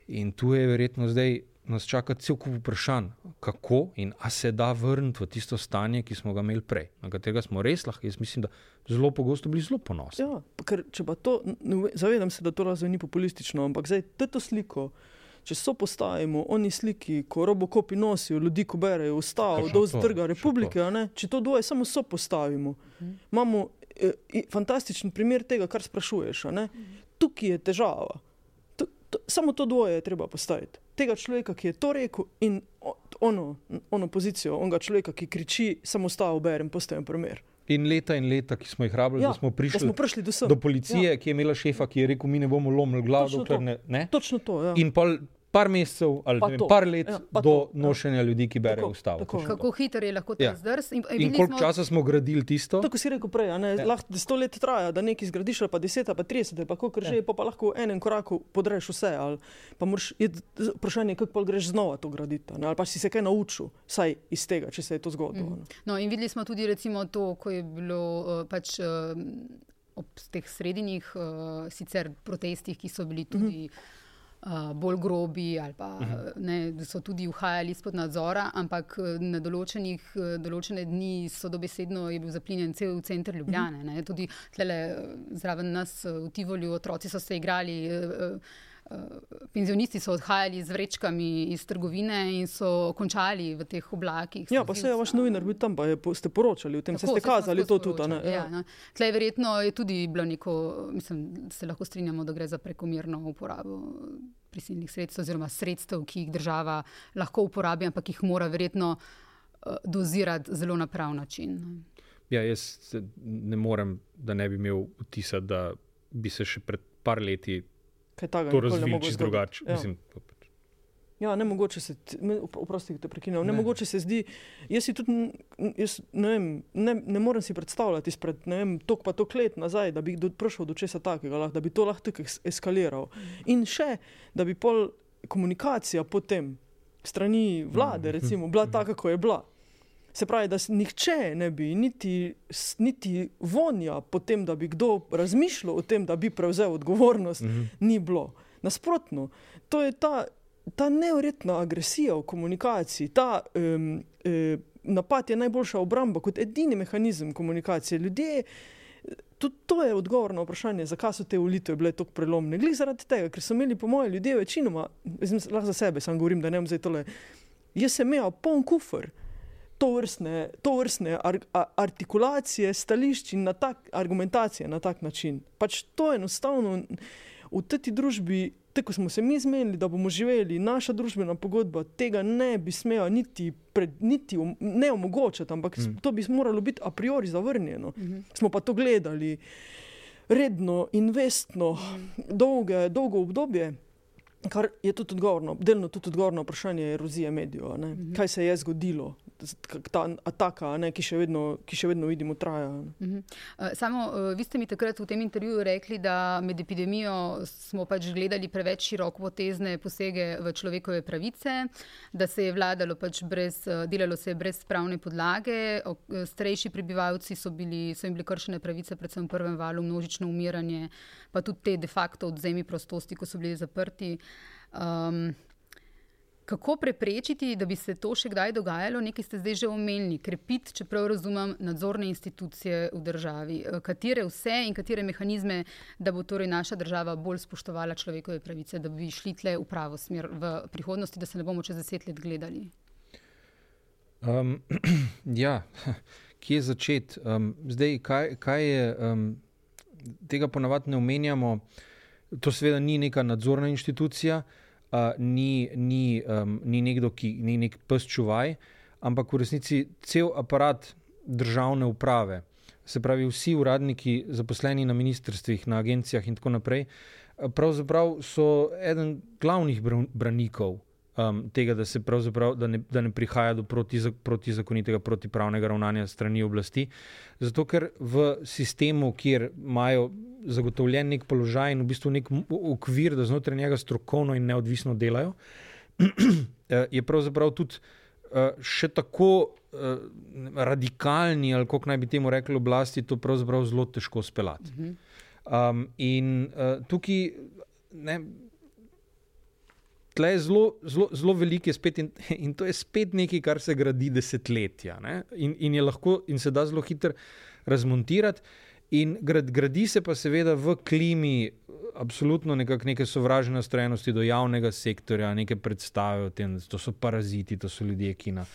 In tu je verjetno zdaj nas čaka cel kup vprašanj, kako in a se da vrniti v tisto stanje, ki smo ga imeli prej, na katerega smo res lahko, jaz mislim, da zelo pogosto bili zelo ponosni. Ja, ker če pa to, zavedam se, da to razvoj ni populistično, ampak zdaj te to sliko. Če so postavimo oni sliki, ko robokopi nosijo ljudi, ko berejo ustavo, do še republike, a ne? če to dvoje samo so postavimo, imamo eh, i- fantastičen primer tega, kar sprašuješ. a ne. Tukaj je težava. To, to, samo to dvoje je treba postaviti. Tega človeka, ki je to rekel, in ono, ono pozicijo, onega človeka, ki kriči, samo stavo berem, postavim primer. In leta in leta, ki smo jih rabili, ja, da smo da prišli smo prišli do sem. do policije, ja. ki je imela šefa, ki je rekel: Mi ne bomo lomili glav, dokler to. ne. ne? Točno to. Ja. In pol, par mesecev ali Pa vem, to. par let Ja, ja, pa do to, ja. nošenja ljudi, ki berejo Tako, ustavo. tako. Točno kako hiter je lahko ta Ja. ja. zdrs. In, In videli koliko smo- časa smo gradili tisto? To, kar si rekel prej, a ne, Ja. ja. lahko sto let traja, da nekaj zgradiš, pa deset, pa trideset, pa kako Ja. že, pa, pa lahko v enem koraku podreš vse. Ali pa moraš, je vprašanje, kako pa greš znova to graditi, ne, ali pa si se kaj naučil, saj iz tega, če se je to zgodilo. Mm. No, in videli smo tudi recimo to, ko je bilo uh, pač, uh, ob teh srednjih uh, sicer protestih, ki so bili tudi. Uh, bolj grobi, ali pa ne, da so tudi uhajali izpod nadzora, ampak eh, na določenih, eh, določene dni so dobesedno je bil zaplinjen cel center Ljubljane. Ne. Tudi tlele, eh, zraven nas eh, v Tivolju otroci so se igrali. eh, eh, Penzionisti so odhajali z vrečkami iz trgovine in so končali v teh oblakih. Ja, pa se je vaš novinar bil tam, pa je, ste poročali o tem, se ste Tako, saj smo kazali to tudi. a ne, poročali, Ja, no. Tlej verjetno je tudi bilo neko, mislim, se lahko strinjamo, da gre za prekomerno uporabo prisilnih sredstev oziroma sredstev, ki jih država lahko uporabi, ampak jih mora verjetno uh, dozirati zelo na prav način. no. Ja, jaz se ne morem, da ne bi imel vtisa, da bi se še pred par leti Kaj takega to mogo čisto drugače. Ja. Mislim, pač- Ja, ne mogoče se, oprosti, da te prekinjam, ne, Ne. mogoče se zdi, jaz si tudi, jaz ne vem, ne, ne morem si predstavljati izpred, ne vem, tok pa tok let nazaj, da bi do, prišel do česa takega, da bi to lahko tako es- eskaliral. In še, da bi pol komunikacija potem strani vlade, recimo, bila taka, kako je bila. Se pravi, da nihče ne bi niti, niti vonja po tem, da bi kdo razmišljal o tem, da bi prevzel odgovornost, Mhm. ni bilo. Nasprotno, to je ta, ta neverjetna agresija v komunikaciji, ta um, eh, napad je najboljša obramba kot edini mehanizem komunikacije. Ljudje, tudi to je odgovor na vprašanje, zakaj so te volitve bile tako prelomne. Glede zaradi tega, ker so imeli, po mojem, ljudje večinoma, lahko za sebe, sam govorim, da ne bom zdaj tole. Jaz sem imel poln kufr. To vrstne, to vrstne ar, a, artikulacije, stališč in na tak, argumentacije na tak način. Pač to enostavno v tej družbi, tako smo se mi zmenili, da bomo živeli, naša družbena pogodba tega ne bi smela niti, pred, niti om, ne omogočati, ampak mm. to bi moralo biti a priori zavrnjeno. Mhm. Smo pa to gledali redno, investno, dolge, dolgo obdobje. Kar je tudi odgovorno, delno tudi odgovorno vprašanje erozije medijev. ne. Mhm. Kaj se je zgodilo, ta ataka, ne, ki, še vedno, ki še vedno vidimo, traja. Mhm. Eh, Samo eh, vi ste mi takrat v tem intervjuju rekli, da med epidemijo smo pač gledali preveč široko potezne posege v človekove pravice, da se je vladalo pač brez, eh, delalo se je brez pravne podlage, starejši prebivalci so, bili, so jim bile kršene pravice, predvsem v prvem valu, množično umiranje, pa tudi te de facto odzemi prostosti, ko so bili zaprti. Um, Kako preprečiti, da bi se to še kdaj dogajalo? Nekaj ste zdaj že omenili, krepiti, če prav razumem, nadzorne institucije v državi. Eh, Katere vse in katere mehanizme, da bo torej naša država bolj spoštovala človekove pravice, da bi šli tle v pravo smer v prihodnosti, da se ne bomo čez deset let gledali. Um, ja, kje začeti? Um, zdaj, kaj, kaj je, um, tega ponavadi ne omenjamo. To seveda ni neka nadzorna inštitucija, uh, ni, ni, um, ni nekdo, ki ni nek pes čuvaj, ampak v resnici cel aparat državne uprave. Se pravi, vsi uradniki, zaposleni na ministrstvih, na agencijah in tako naprej, pravzaprav so eden glavnih bran- branikov um, tega, da, se pravzaprav- da, ne, da ne prihaja do protiza- protizakonitega, protipravnega ravnanja strani oblasti. Zato, ker v sistemu, kjer imajo zagotovljen nek položaj in v bistvu nek okvir, da znotraj njega strokovno in neodvisno delajo, eh, je pravzaprav tudi eh, še tako eh, radikalni, ali kako naj bi temu rekli, oblasti, to pravzaprav zelo težko speljati. Um, in uh, tukaj ne, tle je zelo, zelo, zelo veliko, je spet in, in to je spet nekaj, kar se gradi desetletja. ne. In, in, je lahko, in se da zelo hitro razmontirati. In grad, gradi se pa seveda v klimi absolutno nekak, neke sovražne nastrojenosti do javnega sektorja, neke predstave o tem, to so paraziti, to so ljudje, ki na.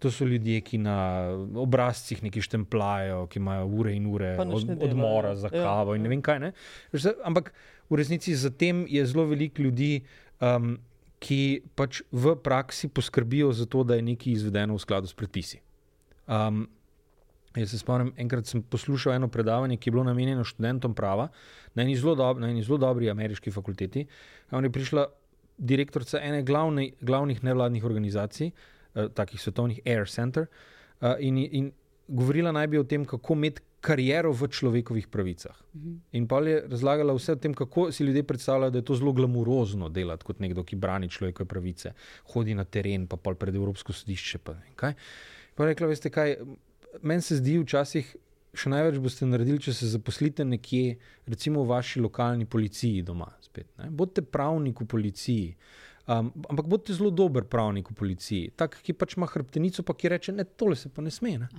To so ljudje, ki na obrazcih nekaj štemplajo, ki imajo ure in ure od, odmora za Ja, kavo in ja. ne vem kaj. Ne? Ampak v resnici za tem je zelo veliko ljudi, um, ki pač v praksi poskrbijo za to, da je nekaj izvedeno v skladu s predpisi. Um, jaz se spomnim, enkrat sem poslušal eno predavanje, ki je bilo namenjeno študentom prava na eni zelo, dob na eni zelo dobri ameriški fakulteti. Tam je prišla direktorica ene glavne, glavnih nevladnih organizacij, eh, takih svetovnih Air Center, eh, in, in govorila naj bi o tem, kako imeti kariero v človekovih pravicah. In pa je razlagala vse o tem, kako si ljudje predstavljajo, da je to zelo glamurozno delati kot nekdo, ki brani človekove pravice, hodi na teren, pa pol pred Evropsko sodišče. Pa, kaj. pa rekla, veste kaj, meni se zdi včasih. Še največ boste naredili, če se zaposlite nekje, recimo v vaši lokalni policiji doma. Spet, ne. bodite pravnik v policiji, um, ampak bodite zelo dober pravnik v policiji, tak, ki pač ima hrbtenico, pa ki reče: Ne, tole se pa ne sme. Ne.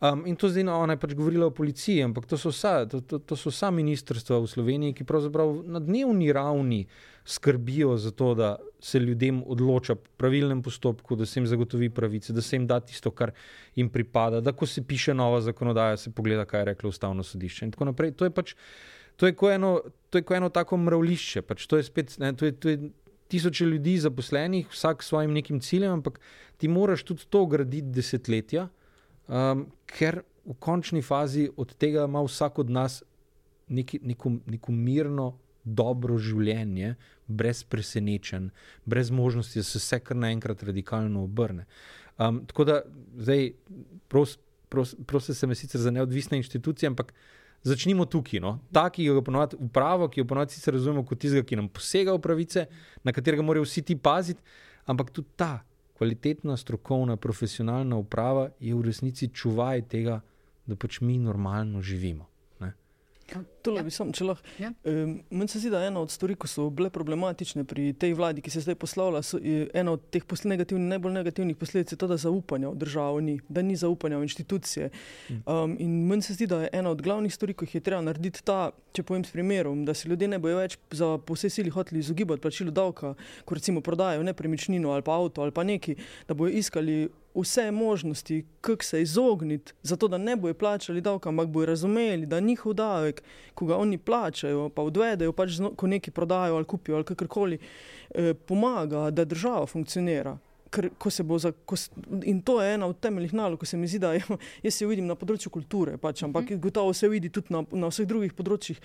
Um, in to zdaj no, ona je pač govorila o policiji, ampak to so vsa, to, to, to so vsa ministrstva v Sloveniji, ki pravzaprav na dnevni ravni skrbijo za to, da se ljudem odloča po pravilnem postopku, da se jim zagotovi pravice, da se jim da tisto, kar jim pripada, da ko se piše nova zakonodaja, se pogleda, kaj je reklo ustavno sodišče. In tako naprej. To je pač. To je kot eno, to je ko eno tako mravlišče. Pač to je spet, ne, to je, to je tisoče ljudi zaposlenih, vsak s svojim nekim ciljem, ampak ti moraš tudi to graditi desetletja, um, ker v končni fazi od tega ima vsak od nas neki, neko, neko mirno, dobro življenje, brez presenečenj, brez možnosti, da se vse kar naenkrat radikalno obrne. Um, tako da zdaj, prosim, pros, prosim se me sicer za neodvisne inštitucije, ampak začnimo tukaj. No. Ta, ki ga ponovadi upravo, ki jo ponovadi sicer razumemo kot tistega, ki nam posega v pravice, na katerega morajo vsi ti paziti. ampak tudi ta kvalitetna, strokovna, profesionalna uprava je v resnici čuvaj tega, da pač mi normalno živimo. Tole ja. bi sam, če lahko. Ja. Um, Meni se zdi, da ena od stvari, ki so bile problematične pri tej vladi, ki se zdaj poslavlja, so, ena od teh negativnih, najbolj negativnih posledic je to, da zaupanja v državo ni, da ni zaupanja v institucije. Um, in meni se zdi, da je ena od glavnih stvari, ki jih je treba narediti ta, če povem s primerom, da se ljudje ne bojo več za po vsej sili hoteli izogibati plačilu davka, ko recimo prodajo nepremičnino ali pa avto ali pa neki, da bojo iskali vse možnosti, kako se izogniti, zato da ne bojo plačali davka, ampak bojo razumeli, da njihov davek, ko ga oni plačajo, pa odvedejo, pač ko nekaj prodajo ali kupijo ali kakorkoli, eh, pomaga, da država funkcionira. Ker, ko se za, ko, in to je ena od temeljnih nalog, ko se mi zdi, da je, jaz se vidim na področju kulture, pač, ampak mhm. gotovo se vidi tudi na, na vseh drugih področjih.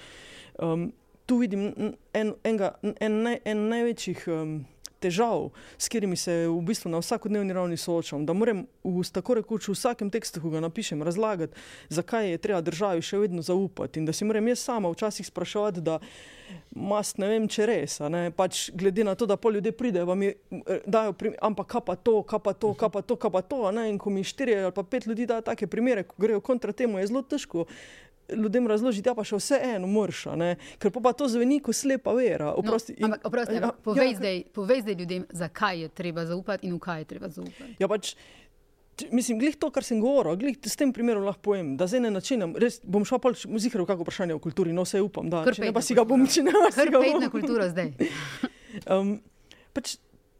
Um, tu vidim en, enega, en, en, en največjih. Um, težav, s katerimi se v bistvu na vsakodnevni ravni soočam. Da moram v tako rekoč v vsakem tekstu, ko ga napišem, razlagati, zakaj je treba državi še vedno zaupati. In da si moram jaz sama včasih spraševati, da mast ne vem, če res. Pač glede na to, da pol ljudi pride, vam je, eh, dajo, ampak kaj pa to, kaj pa to, kaj pa to, kaj pa to. In ko mi štiri ali pa pet ljudi da take primere, ko grejo kontra temu, je zelo težko ljudem razložiti, da ja, pa še vse eno mrša, ker pa, pa to zveni kot slepa vera. No, oprosti, no, in, ampak, oprosti, ja, povej, ja, zdaj, povej zdaj ljudem, zakaj je treba zaupati in v kaj je treba zaupati. Ja, pač, Mislim, glih to, kar sem govoril, glih s tem primerom lahko povem, da zdaj ne načinem. Res bom šel pa zihar v kakšno vprašanje o kulturi, no se upam, da ne pa si ga bom če ne pa si ga bom. na kulturo zdaj. um, pač,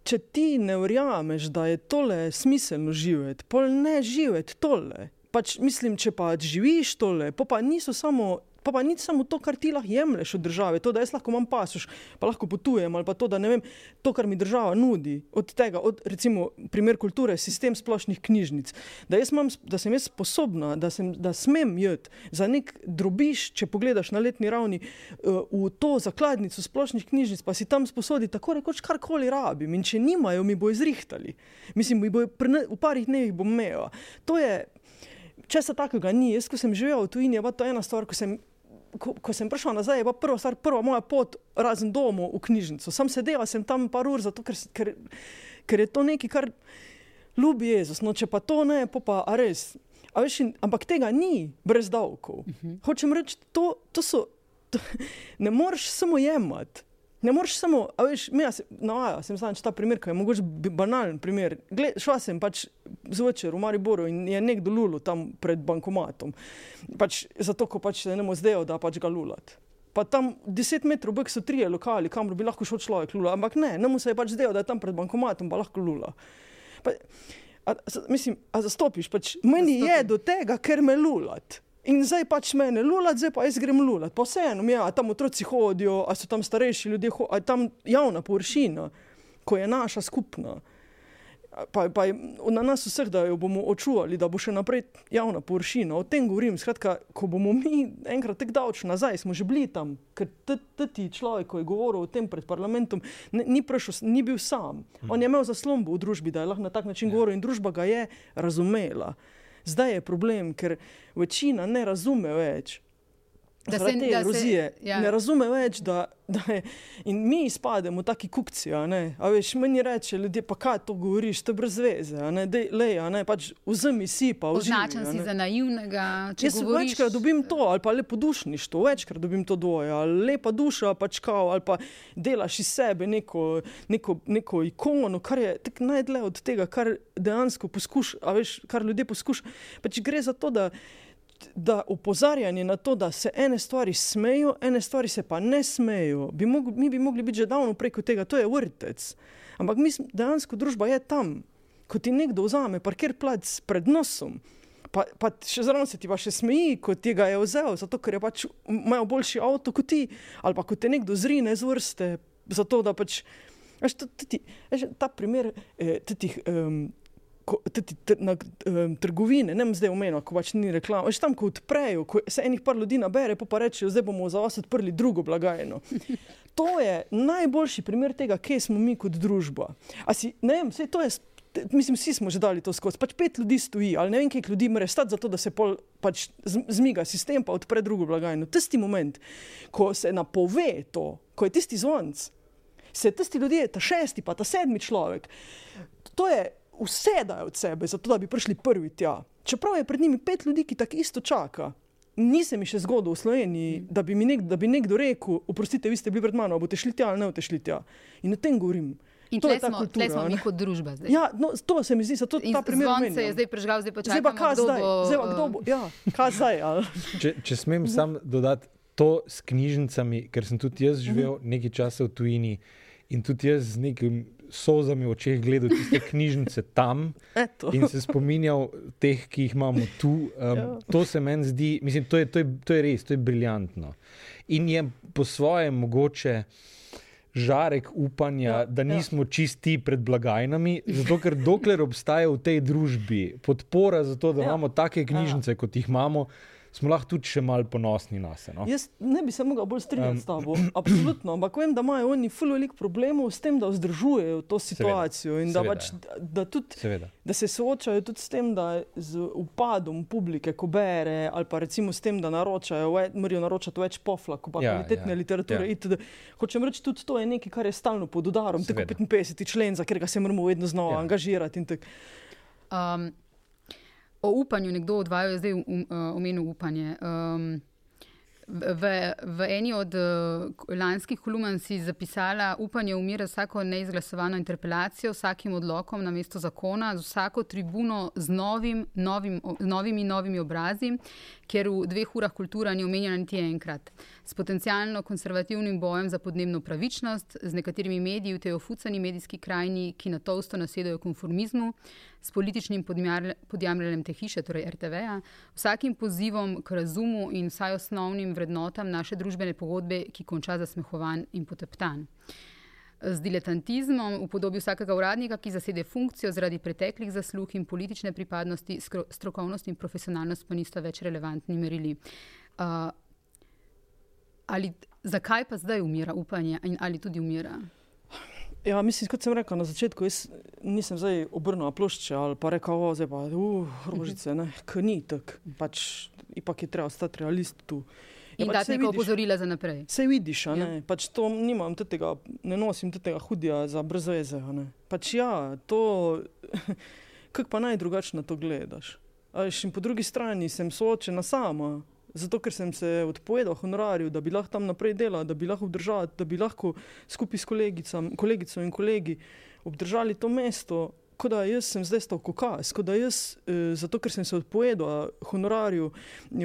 če ti ne verjameš, da je tole smiselno živeti, pol ne živeti tole pač mislim, če pa živiš tole, pa, pa niso samo. Pa, pa ni samo to, kar ti lahko jemliš od države, to, da jaz lahko imam pasuš, pa lahko potujem, ali pa to, da ne vem, to, kar mi država nudi, od tega, od, recimo, primer kulture, sistem splošnih knjižnic. Da, imam, da sem jaz sposobna, da, sem, da smem jeti za nek drobiš, če pogledaš na letni ravni, uh, v to zakladnico splošnih knjižnic, pa si tam sposodi tako rekoč karkoli rabim. In če nimajo, mi bo izrihtali. Mislim, mi bo v parih dneh bom imela. To je če se takega ni, jaz, ko sem živel v tujini, je to ena stvar, ko sem, ko, ko sem prišel nazaj, je prva stvar, prva moja pot, razen domu v knjižnico. Sam sedel sem tam par ur, zato, ker, ker, ker je to nekaj, kar ljubi Jezus. No, če pa to ne, pa, pa res. Veš, in, ampak tega ni brez davkov. Uh mhm. -huh. Hočem reči, to, to so. To, ne moreš samo jemati. Ne moreš samo, a veš, mi se navaja, sem samo ta primer, ki je mogoče banalen primer. Gled, šla sem pač zvečer v Mariboru in je nekdo lulu tam pred bankomatom. Pač zato, ko pač se ne moremo zdaj, da pač ga lulat. Pa tam deset metrov bek so trije lokali, kamor bi lahko šel človek lula, ampak ne, ne mu se je pač zdaj, da je tam pred bankomatom pa lahko lula. Pa, a, mislim, a zastopiš, pač meni Zastopi. je do tega, ker me lulat. In zdaj pač mene lulat, zdaj pa jaz grem lulat. Pa vseeno, ja, tam otroci hodijo, a so tam starejši ljudje, a je tam javna površina, ko je naša skupna. Pa, pa je na nas vseh, da jo bomo očuvali, da bo še naprej javna površina. O tem govorim. Skratka, ko bomo mi enkrat tako davčni nazaj, smo že bili tam, ker ti človek, ki je govoril o tem pred parlamentom, ne, ni, prešel, ni bil sam. On je imel zaslombo v družbi, da je lahko na tak način ja. govoril in družba ga je razumela. Zdaj je problem, ker večina ne razume več. Da se te erozije ja. ne razume več, da, da je. In mi izpademo taki kukci. A a veš, meni reče, ljudje, pa kaj to govoriš, to je brez veze. Le, pač vzemi si pa vse. Označen si za naivnega. Jaz govoriš... večkrat dobim to, ali pa lepo dušništvo, večkrat dobim to dvoje, ali lepa duša, pač kao, ali pa delaš iz sebe neko, neko, neko ikono, kar je najdlje od tega, kar dejansko poskušaš, kar ljudje poskušajo. Pač gre za to, da da opozarjanje na to, da se ene stvari smejo, ene stvari se pa ne smejo, bi mogli, mi bi mogli biti že davno preko tega, to je vrtec. Ampak mi, dejansko družba je tam, ko ti nekdo vzame parkir plac pred nosom. Pa, pa še zraven se ti pa še smeji, ko ti ga je vzel, zato ker je pač imajo boljši avto kot ti, ali pa ko te nekdo zrine z vrste, zato da pač. Veš, tati, veš, ta primer eh, tih. Um, ko, tati, tr, na um, trgovine, ne vem zdaj omenjeno, ko pač ni reklama. Veš tam, ko odprejo, ko se enih par ljudi nabere, pa, pa rečejo, zdaj bomo za vas odprli drugo blagajno. To je najboljši primer tega, kje smo mi kot družba. Si, ne vem, vse to je. Mislim, vsi smo že dali to skozi. Pač pet ljudi stoji, ali ne vem, kaj ljudi mora stati, zato da se pol, pač zmiga sistem, pa odpre drugo blagajno. Tisti moment, ko se napove to, ko je tisti zvonc, Se tisti ljudje, ta šesti, pa ta sedmi človek, to je vse dajo od sebe, zato da bi prišli prvi tja. Čeprav je pred njimi pet ljudi, ki tako isto čaka. Nisem mi še zgodil v Sloveniji, da bi mi nek, da bi nekdo rekel: Oprostite, vi ste bili pred mano, boste šli tja ali ne boste šli tja. In o tem govorim. In To je ta smo, kultura, smo mi kot družba. Zdaj. Ja, no, to se mi zdi, da to In ta primer zvon se omenjam. je zdaj prežgal, zdaj pa Zdaj pa čakamo, kaj zdaj? bo, Zdaj pa kdo bo? Ja, kaj zdaj? Če, če smem sam dodati to s knjižnicami, ker sem tudi jaz živel nekaj časa v tujini in tudi jaz z nekim solzami v očeh gledal tiste knjižnice tam Eto. in se spominjal teh, ki jih imamo tu. Um, Ja. to se meni zdi, mislim, to je, to, je, to je res, to je briljantno. In je po svoje mogoče. Žarek upanja, Ja, ja, da ja. nismo čisti pred blagajnami, zato ker dokler obstaja v tej družbi podpora za to, da Ja. ja. imamo take knjižnice, ja. kot jih imamo, smo lahko tudi še malo ponosni na sebe. No? Jaz ne bi se mogel bolj strinjati Um, s tabo, absolutno, ampak vem, da imajo oni ful veliko problemov s tem, da vzdržujejo to situacijo in da, seveda, pač, da, da, tudi, Seveda. da se soočajo tudi s tem, da z upadom publike, ko bere, ali pa recimo s tem, da naročajo, ve- morajo naročati več pofla, kot pa Ja, kvalitetne ja, literature. ja. itd. Hočem reči, tudi to je nekaj, kar je stalno pod udarom, tako Seveda. 55. člen, za katerega se moramo vedno znova Ja. ja. angažirati. in tako. Um, o upanju, nekdo od vaju je zdaj um, uh, omenil upanje. Um, v, v eni od uh, lanskih kolumn si zapisala, upanje umira vsako neizglasovano interpelacijo, vsakim odlokom na mesto zakona, z vsako tribuno z novim, novim, o- novimi, novimi obrazi, ker v dveh urah kultura ni omenjena niti enkrat. S potencialno konservativnim bojem za podnebno pravičnost, z nekaterimi mediji v tej ofucani medijski krajini, ki na tosto nasedajo konformizmu, s političnim podjamljanjem te hiše, torej RTV-ja, vsakim pozivom k razumu in vsaj osnovnim vrednotam naše družbene pogodbe, ki konča zasmehovan in poteptan. Z diletantizmom v podobi vsakega uradnika, ki zasede funkcijo zaradi preteklih zaslug in politične pripadnosti, strokovnost in profesionalnost pa nista več relevantni merili. Uh, ali, zakaj pa zdaj umira upanje in ali tudi umira? Ja, mislim, kot sem rekel na začetku, jaz nisem zdaj obrnil plošče ali pa rekel, o, zdaj pa, uh, rožice, ne, k ni tako, pač ipak je treba ostati realist tu. In pač dati neko vidiš- opozorila za naprej. Sej vidiš, Ja. ne, pač to nimam tega, ne nosim tega hudija za brezveze, a ne. Pač ja, to, kako pa naj drugače na to gledaš. A veš, in po drugi strani sem soočena sama, zato ker sem se odpovedal honorarju, da bi lahko tam naprej delal, da bi lahko obdržal, da bi lahko skupaj s kolegico in kolegi obdržali to mesto. Kot da jaz sem zdaj stal kokaz, kot da jaz, eh, zato ker sem se odpovedal honorarju,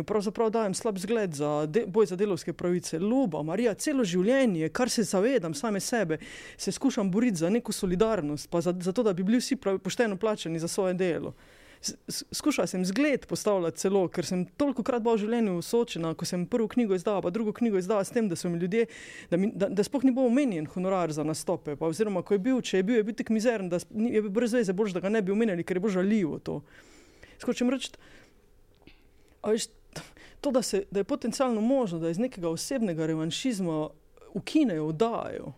pravzaprav dajem slab zgled za de, boj za delovske pravice. Ljuba, Marija, celo življenje, kar se zavedam same sebe, se skušam boriti za neko solidarnost, pa za, za to, da bi bili vsi prav, pošteno plačani za svoje delo. Skušal sem zgled postavljati celo, ker sem toliko krat bil v življenju soočena, ko sem prvo knjigo izdala, pa drugo knjigo izdala s tem, da so mi ljudje, da, mi, da, da sploh ni bil omenjen honorar za nastope. Pa, oziroma, ko je bil, če je bil, je bil tako mizeren, da je bil brez veze, bož, da ga ne bi omenjali, ker je bilo žaljivo to. Skočem reči, to, da, se, da je potencialno možno, da iz nekega osebnega revanšizma ukinejo oddajo.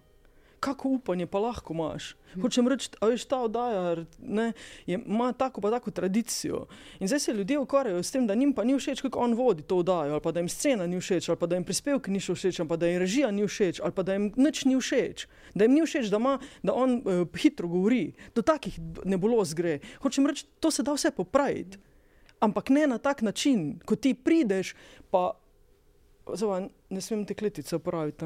Kako upanje pa lahko imaš? Hočem reči, a veš, ta oddaja ne, je, ima tako pa tako tradicijo. In zdaj se ljudje ukvarjajo s tem, da njim pa ni všeč, kako on vodi to oddajo, ali pa da jim scena ni všeč, ali pa da jim prispevki niso všeč, ali pa da jim režija ni všeč, ali pa da jim nič ni všeč. Da jim ni všeč, da, ima, da on uh, hitro govori. Do takih nebuloz gre. Hočem reči, to se da vse popraviti. Ampak ne na tak način, ko ti prideš, pa Zava, ne smem te kletice uporabiti.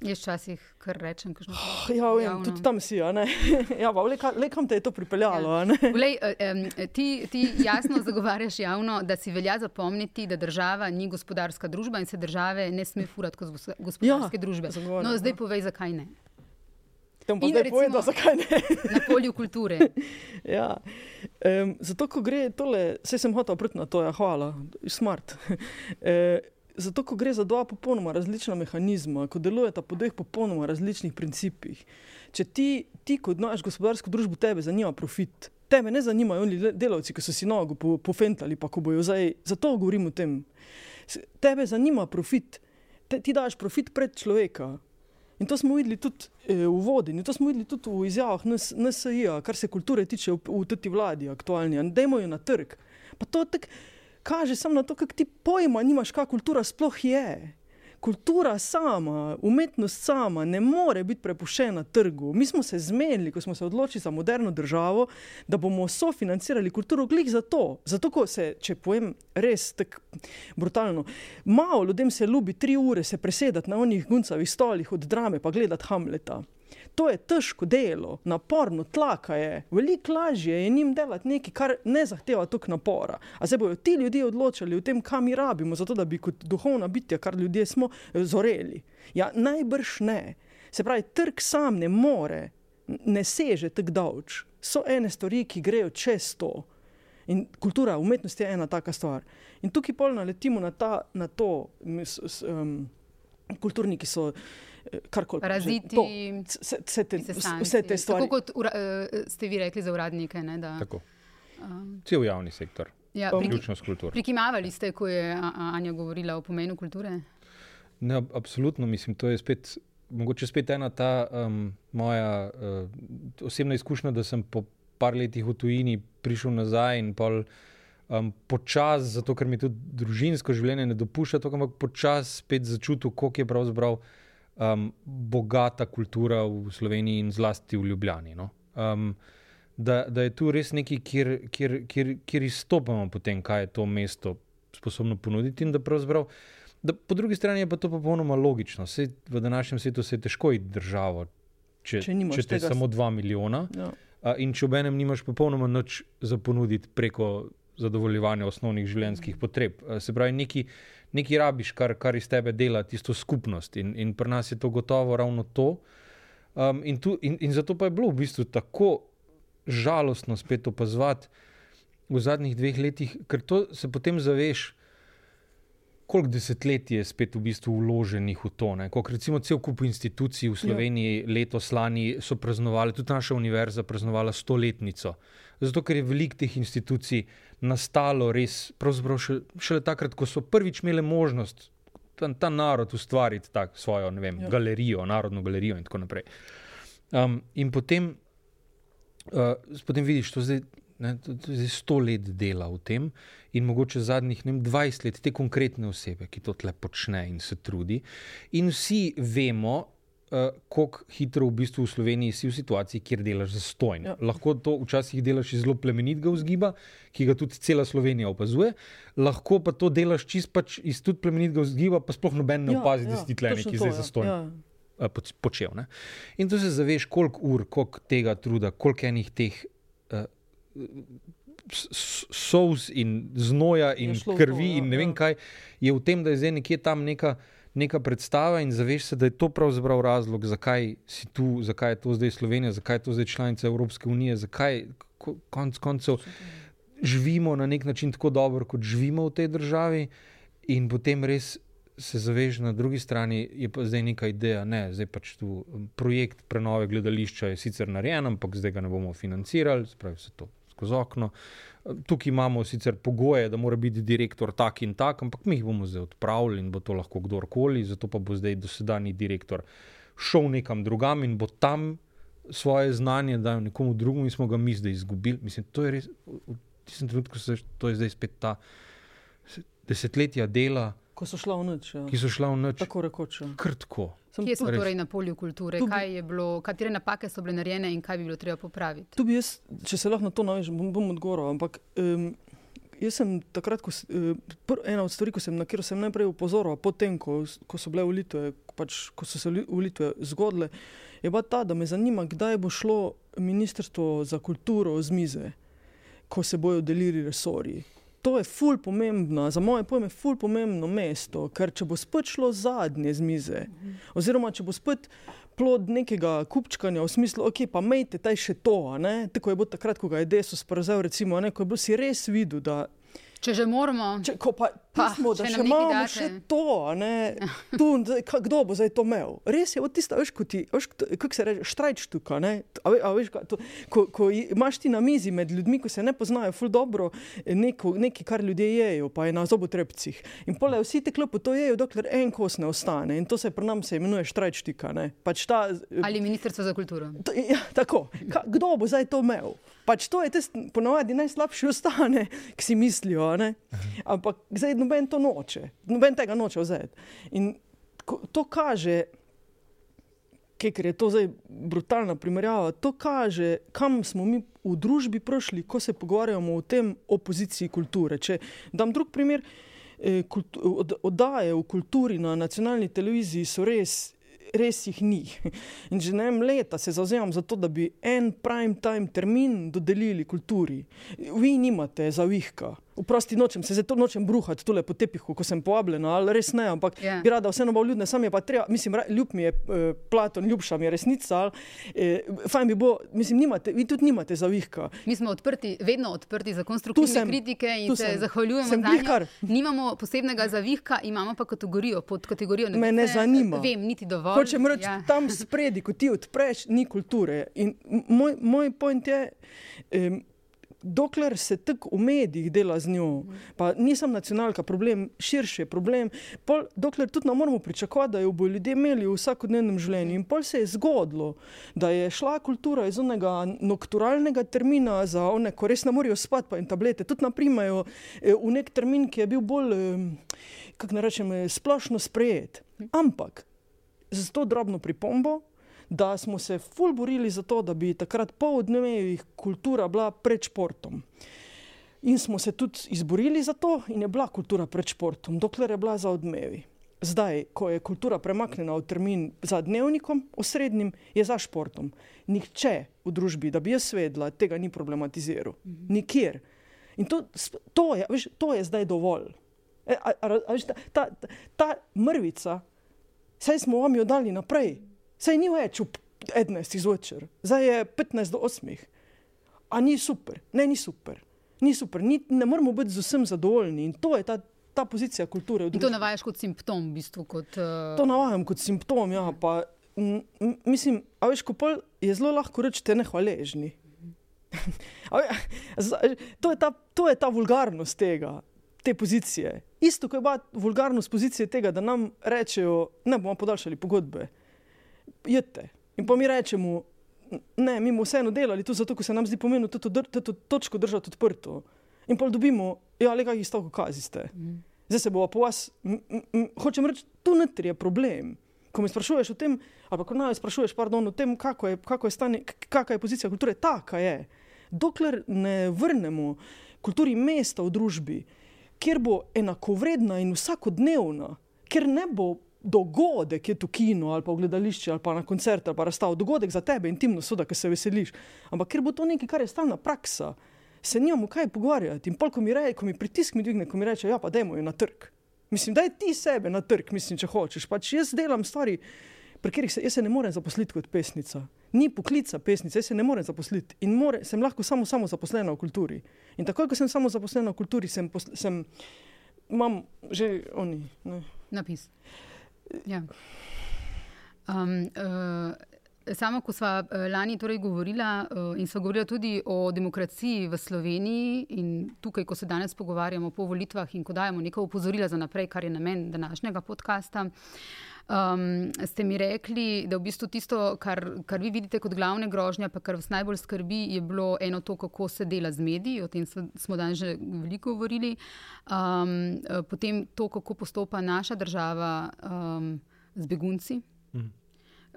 Jaz včasih kar rečem, kažno. Ja, vem, Javno. tudi tam si. a ne. ja, pa, le, ka- le kam te je to pripeljalo? Ja. Glej, um, ti, ti jasno zagovarjaš javno, da si velja zapomniti, da država ni gospodarska družba in se države ne sme furati kot gos- gospodarske Ja, družbe. zagovarjam, No, zdaj ja. povej, zakaj ne. Bom pa zdaj povedal, zakaj ne. Na polju kulture. ja. um, zato, ko gre tole, vse sem hotel oprti na to, ja, hvala, smart. e, zato, ko gre za dva popolnoma različna mehanizma, ko delujeta po dveh popolnoma različnih principih. Če ti, ti kot znaš gospodarsko družbo, tebe zanima profit. Tebe ne zanimajo oni delavci, ki so si nogo po- pofentali, pa ko bojo zdaj. Zato govorim o tem. Tebe zanima profit. Te, ti daš profit pred človeka. In to smo videli tudi eh, v in to smo videli tudi v izjavah NS NSI-ja, kar se kulture tiče v, v tej vladi aktualni. Dajmo jo na trg. Pa to tako kaže samo na to, kako ti pojma nimaš, kaj kultura sploh je. kultura sama, umetnost sama ne more biti prepuščena trgu. Mi smo se zmenili, ko smo se odločili za moderno državo, da bomo sofinancirali kulturo glih za to. Zato, ko se, če povem res tako brutalno, malo ljudem se ljubi tri ure se presedati na onih guncavih stolih od drame pa gledati Hamleta. To je težko delo, naporno, tlaka je. Veliko lažje je njim delati nekaj, kar ne zahteva toliko napora. A se bodo ti ljudje odločali o tem, kam mi rabimo, zato da bi kot duhovna bitja, kar ljudje smo, zoreli. Ja, najbrž ne. Se pravi, trg sam ne more, ne seže tako dolč. So ene stvari, ki grejo čez to. In kultura, umetnost je ena taka stvar. In tukaj pol naletimo na, ta, na to, s, s, um, kulturniki so karkoli. Paraziti, To, vse, vse, te, vse te stvari. Tako kot ura, uh, ste vi rekli za uradnike. Ne, da, Tako. um, Cel javni sektor, ja, vključno s kulturo. prikimavali ste, ko je Anja govorila o pomenu kulture? Ne, ab- absolutno, mislim, to je spet, mogoče spet ena ta um, moja uh, osebna izkušnja, da sem po par letih v tujini prišel nazaj in pol. Um, počas, zato ker mi tudi družinsko življenje ne dopušča, to, ampak počas spet začutil, koliko je pravzaprav um, bogata kultura v Sloveniji in zlasti v Ljubljani. No? Um, da, da je tu res nekaj, kjer, kjer, kjer, kjer izstopamo po tem, kaj je to mesto sposobno ponuditi. In da pravzaprav, da po drugi strani je pa to popolnoma logično. Sej v današnjem svetu se je težko iti državo, če, Če če te tega samo 2 milijona. Ja. A, in če ob enem nimaš popolnoma nič za ponuditi preko zadovoljevanja osnovnih življenjskih potreb. A, Se pravi, neki, neki rabiš, kar, kar iz tebe dela tisto skupnost. In, in pri nas je to gotovo ravno to. Um, in, tu, in, in zato pa je bilo v bistvu tako žalostno spet opazovati v zadnjih dveh letih, ker to se potem zaveš. Koliko desetletij je spet v bistvu vloženih v to? Kot recimo cel kup institucij v Sloveniji ja. letos lani so praznovali, tudi naša univerza praznovala stoletnico. Zato, ker je veliko teh institucij nastalo res, pravzaprav še, šele takrat, ko so prvič imeli možnost ta, ta narod ustvariti tak, svojo vem, ja. galerijo, narodno galerijo in tako naprej. Um, in potem, uh, potem vidiš, to zdaj. Ne, to, je sto let dela v tem, in mogoče zadnjih ne vem, 20 let te konkretne osebe, ki to tle počne in se trudi. In vsi vemo, uh, kako hitro v bistvu v Sloveniji si v situaciji, kjer delaš za stojno. Ja. Ja. Lahko to včasih delaš iz zelo plemenitega vzgiba, ki ga tudi cela Slovenija opazuje, lahko pa to delaš čist pač iz tudi plemenitega vzgiba, pa sploh noben ne opazi, ja, da si ti tle neki zdaj ja. za stojno Ja. uh, poč- počel. Ne? In to se zaveš, koliko ur, koliko tega truda, koliko enih teh uh, s- s- solz in znoja in v to, krvi ja, in ne vem ja. kaj je v tem, da je zdaj nekje tam neka. Neka predstava, in zaveš se, da je to pravzaprav razlog, zakaj si tu, zakaj je to zdaj Slovenija, zakaj je to zdaj članica Evropske unije, zakaj ko- konec koncev živimo na nek način tako dobro, kot živimo v tej državi, in potem res se zaveš, na drugi strani je pa zdaj neka ideja, ne, zdaj pač tu um, projekt prenove gledališča je sicer narejen, ampak zdaj ga ne bomo financirali, spravi se to skozi okno. Tukaj imamo sicer pogoje, da mora biti direktor tak in tak, ampak mi jih bomo zdaj odpravili in bo to lahko kdorkoli, zato pa bo zdaj dosedani direktor šel nekam drugam in bo tam svoje znanje dal nekomu drugemu, in smo ga mi zdaj izgubili. Mislim, to je res, v tistem trenutku se to je zdaj spet ta se- desetletja dela, Ko so šla v noč. Ja. ki so šla v noč Tako rekoč. Ja. krtko. Sem Kje smo Res. torej na polju kulture? Tu bi- Kaj je bilo, katere napake so bile narejene in kaj bi bilo treba popraviti? Tu bi jaz, če se lahko na to navežem, bom, bom odgovoril. Ampak um, jaz sem takrat, ko, eh, pr, ena od stvari, sem, na katero sem najprej upozoril, potem, ko, ko so bile volitve, pač, ko so se li- volitve zgodile, je bila ta, da me zanima, kdaj bo šlo Ministrstvo za kulturo z mize, ko se bojo delili resorji. To je ful pomembno, za moje pojme, ful pomembno mesto, ker če bo spet šlo zadnje z mize, oziroma če bo spet plod nekega kupčkanja v smislu, ok, pa mejte taj še to, ne? tako je bilo takrat, ko ga je Desus prevzel, recimo, ne, ko je bil si res videl, da Če že moramo, Če, ko pa, Pa, pismo, da še imamo date. še to, ne, tu, kdo bo zdaj to imel? Res je, od tista, veš, ko ti, veš, kako se reče, štrajčtuka, ne, a, ve- a veš, to, ko, ko imaš ti na mizi med ljudmi, ko se ne poznajo, ful dobro, neko, nekaj, kar ljudje jejo, pa je na zobotrebcih. In pole vsi te klopo to jejo, dokler en kos ne ostane. In to se pri nam se imenuje štrajčtika, ne. Pač ta, eh, ali ministrstvo za kulturo? To, ja, tako, Ka, kdo bo zdaj to imel? Pač to je tisti, ponovadi najslabši ostane, ki si mislijo. ne? Ampak zdaj noben to noče, noben tega noče vzeti. In to kaže, ker je to zdaj brutalna primerjava, to kaže, kam smo mi v družbi prišli, ko se pogovarjamo o tem opoziciji kulture. Če dam drug primer, eh, kultu, od, oddaje v kulturi na nacionalni televiziji so res. Res jih ni. In že ne vem, leta se zauzemam za to, da bi en prime time termin dodelili kulturi. Vi nimate zavihka, Vprosti nočem, se zato nočem bruhati tole po tepihu, ko sem povabljen, ali res ne, ampak yeah. Ja. bi rada vseeno bolj ljudna, sam je pa treba, mislim, ljub mi je uh, Platon, ljubša mi je resnica, ali uh, fajn bi bilo, mislim, nimate, vi tudi nimate zavihka. Mi smo odprti, vedno odprti za konstruktivne sem, kritike in se sem. zahvaljujemo za to. Nimamo posebnega zavihka, imamo pa kategorijo, pod kategorijo ne. Me ne zanima. Vem, niti dovolj. Hočem reči, ja. tam spredi, ko ti odpreš, ni kulture. In moj, moj point je, um, dokler se tako v medijih dela z njo, pa nisem nacionalka, problem širši je problem, pol, dokler tudi ne moramo pričakovati, da jo bodo ljudje imeli v vsakodnevnem življenju. In pol se je zgodilo, da je šla kultura iz onega nokturalnega termina za one, ko res ne morejo spati, pa in tablete, tudi naprimajo eh, v nek termin, ki je bil bolj, kako ne rečem, eh, splošno sprejet. Ampak z to drobno pripombo, da smo se ful borili za to, da bi takrat po dnevih kultura bila pred športom. In smo se tudi izborili za to, in je bila kultura pred športom, dokler je bila za odmevi. Zdaj, ko je kultura premaknjena v termin za dnevnikom, osrednjim, je za športom. Nihče v družbi, da bi jaz vedela, tega ni problematiziral. Mhm. Nikjer. In to, to, je, veš, to je zdaj dovolj. E, a, a, a, ta, ta, ta mrvica, saj smo vam jo dali naprej. Saj ni več ob 11. zvečer, zdaj je 15 do 8. A ni super, ne, ni super. Ni super. Ni, ne moramo biti z vsem zadovoljni in to je ta, ta pozicija kulture. To navajaš kot simptom, v bistvu. Kot, uh... To navajam kot simptom. Ja, pa, m, m, mislim, a veš, ko je zelo lahko reči, da ste nehvaležni. to, je ta, to je ta vulgarnost tega, te pozicije. Isto, kot je bila vulgarnost pozicije tega, da nam rečejo, ne bomo podaljšali pogodbe jedite. In pa mi rečemo, ne, mi bomo vseeno delali to, zato se nam zdi pomembno to, to, to, to točko držati odprto. In pa dobimo, ja, le kakšni stavki kaziste. Mm. Zdaj se bo pa vas, hočem reči, tu notri je problem. Ko me sprašuješ o tem, ali pa ko naj sprašuješ, pardon, o tem, kako je, kako je stanje, kakšna je pozicija kulture, taka je. Dokler ne vrnemo kulturi mesta v družbi, kjer bo enakovredna in vsakodnevna, ker ne bo dogodek je tu kino ali pa v gledališču ali pa na koncertu ali pa razstav, dogodek za tebe, intimno, soda, ki se veseliš. Ampak ker bo to nekaj, kar je stalna praksa, se nimamo kaj pogovarjati. In pol, ko mi, rej, ko mi pritisk mi dvigne, ko mi reče, ja, pa dajmo jo na trg. Mislim, da je ti sebe na trg, mislim, če hočeš. Pač jaz delam stvari, pri katerih se, se ne morem zaposliti kot pesnica. Ni poklica pesnice, se ne morem zaposliti in more, sem lahko samo, samo zaposlena v kulturi. In takoj, ko sem samo zaposlena v kulturi, sem, sem imam že oni. Ne. Napis. Ja. Um, uh, Samo, ko smo uh, lani torej govorila uh, in smo govorila tudi o demokraciji v Sloveniji, in tukaj, ko se danes pogovarjamo po volitvah in ko dajemo nekaj opozorila za naprej, kar je namen današnjega podcasta, um, ste mi rekli, da v bistvu tisto, kar, kar vi vidite kot glavne grožnje, pa kar vas najbolj skrbi, je bilo eno to, kako se dela z mediji, o tem smo danes že veliko govorili, um, potem to, kako postopa naša država um, z begunci. Mhm.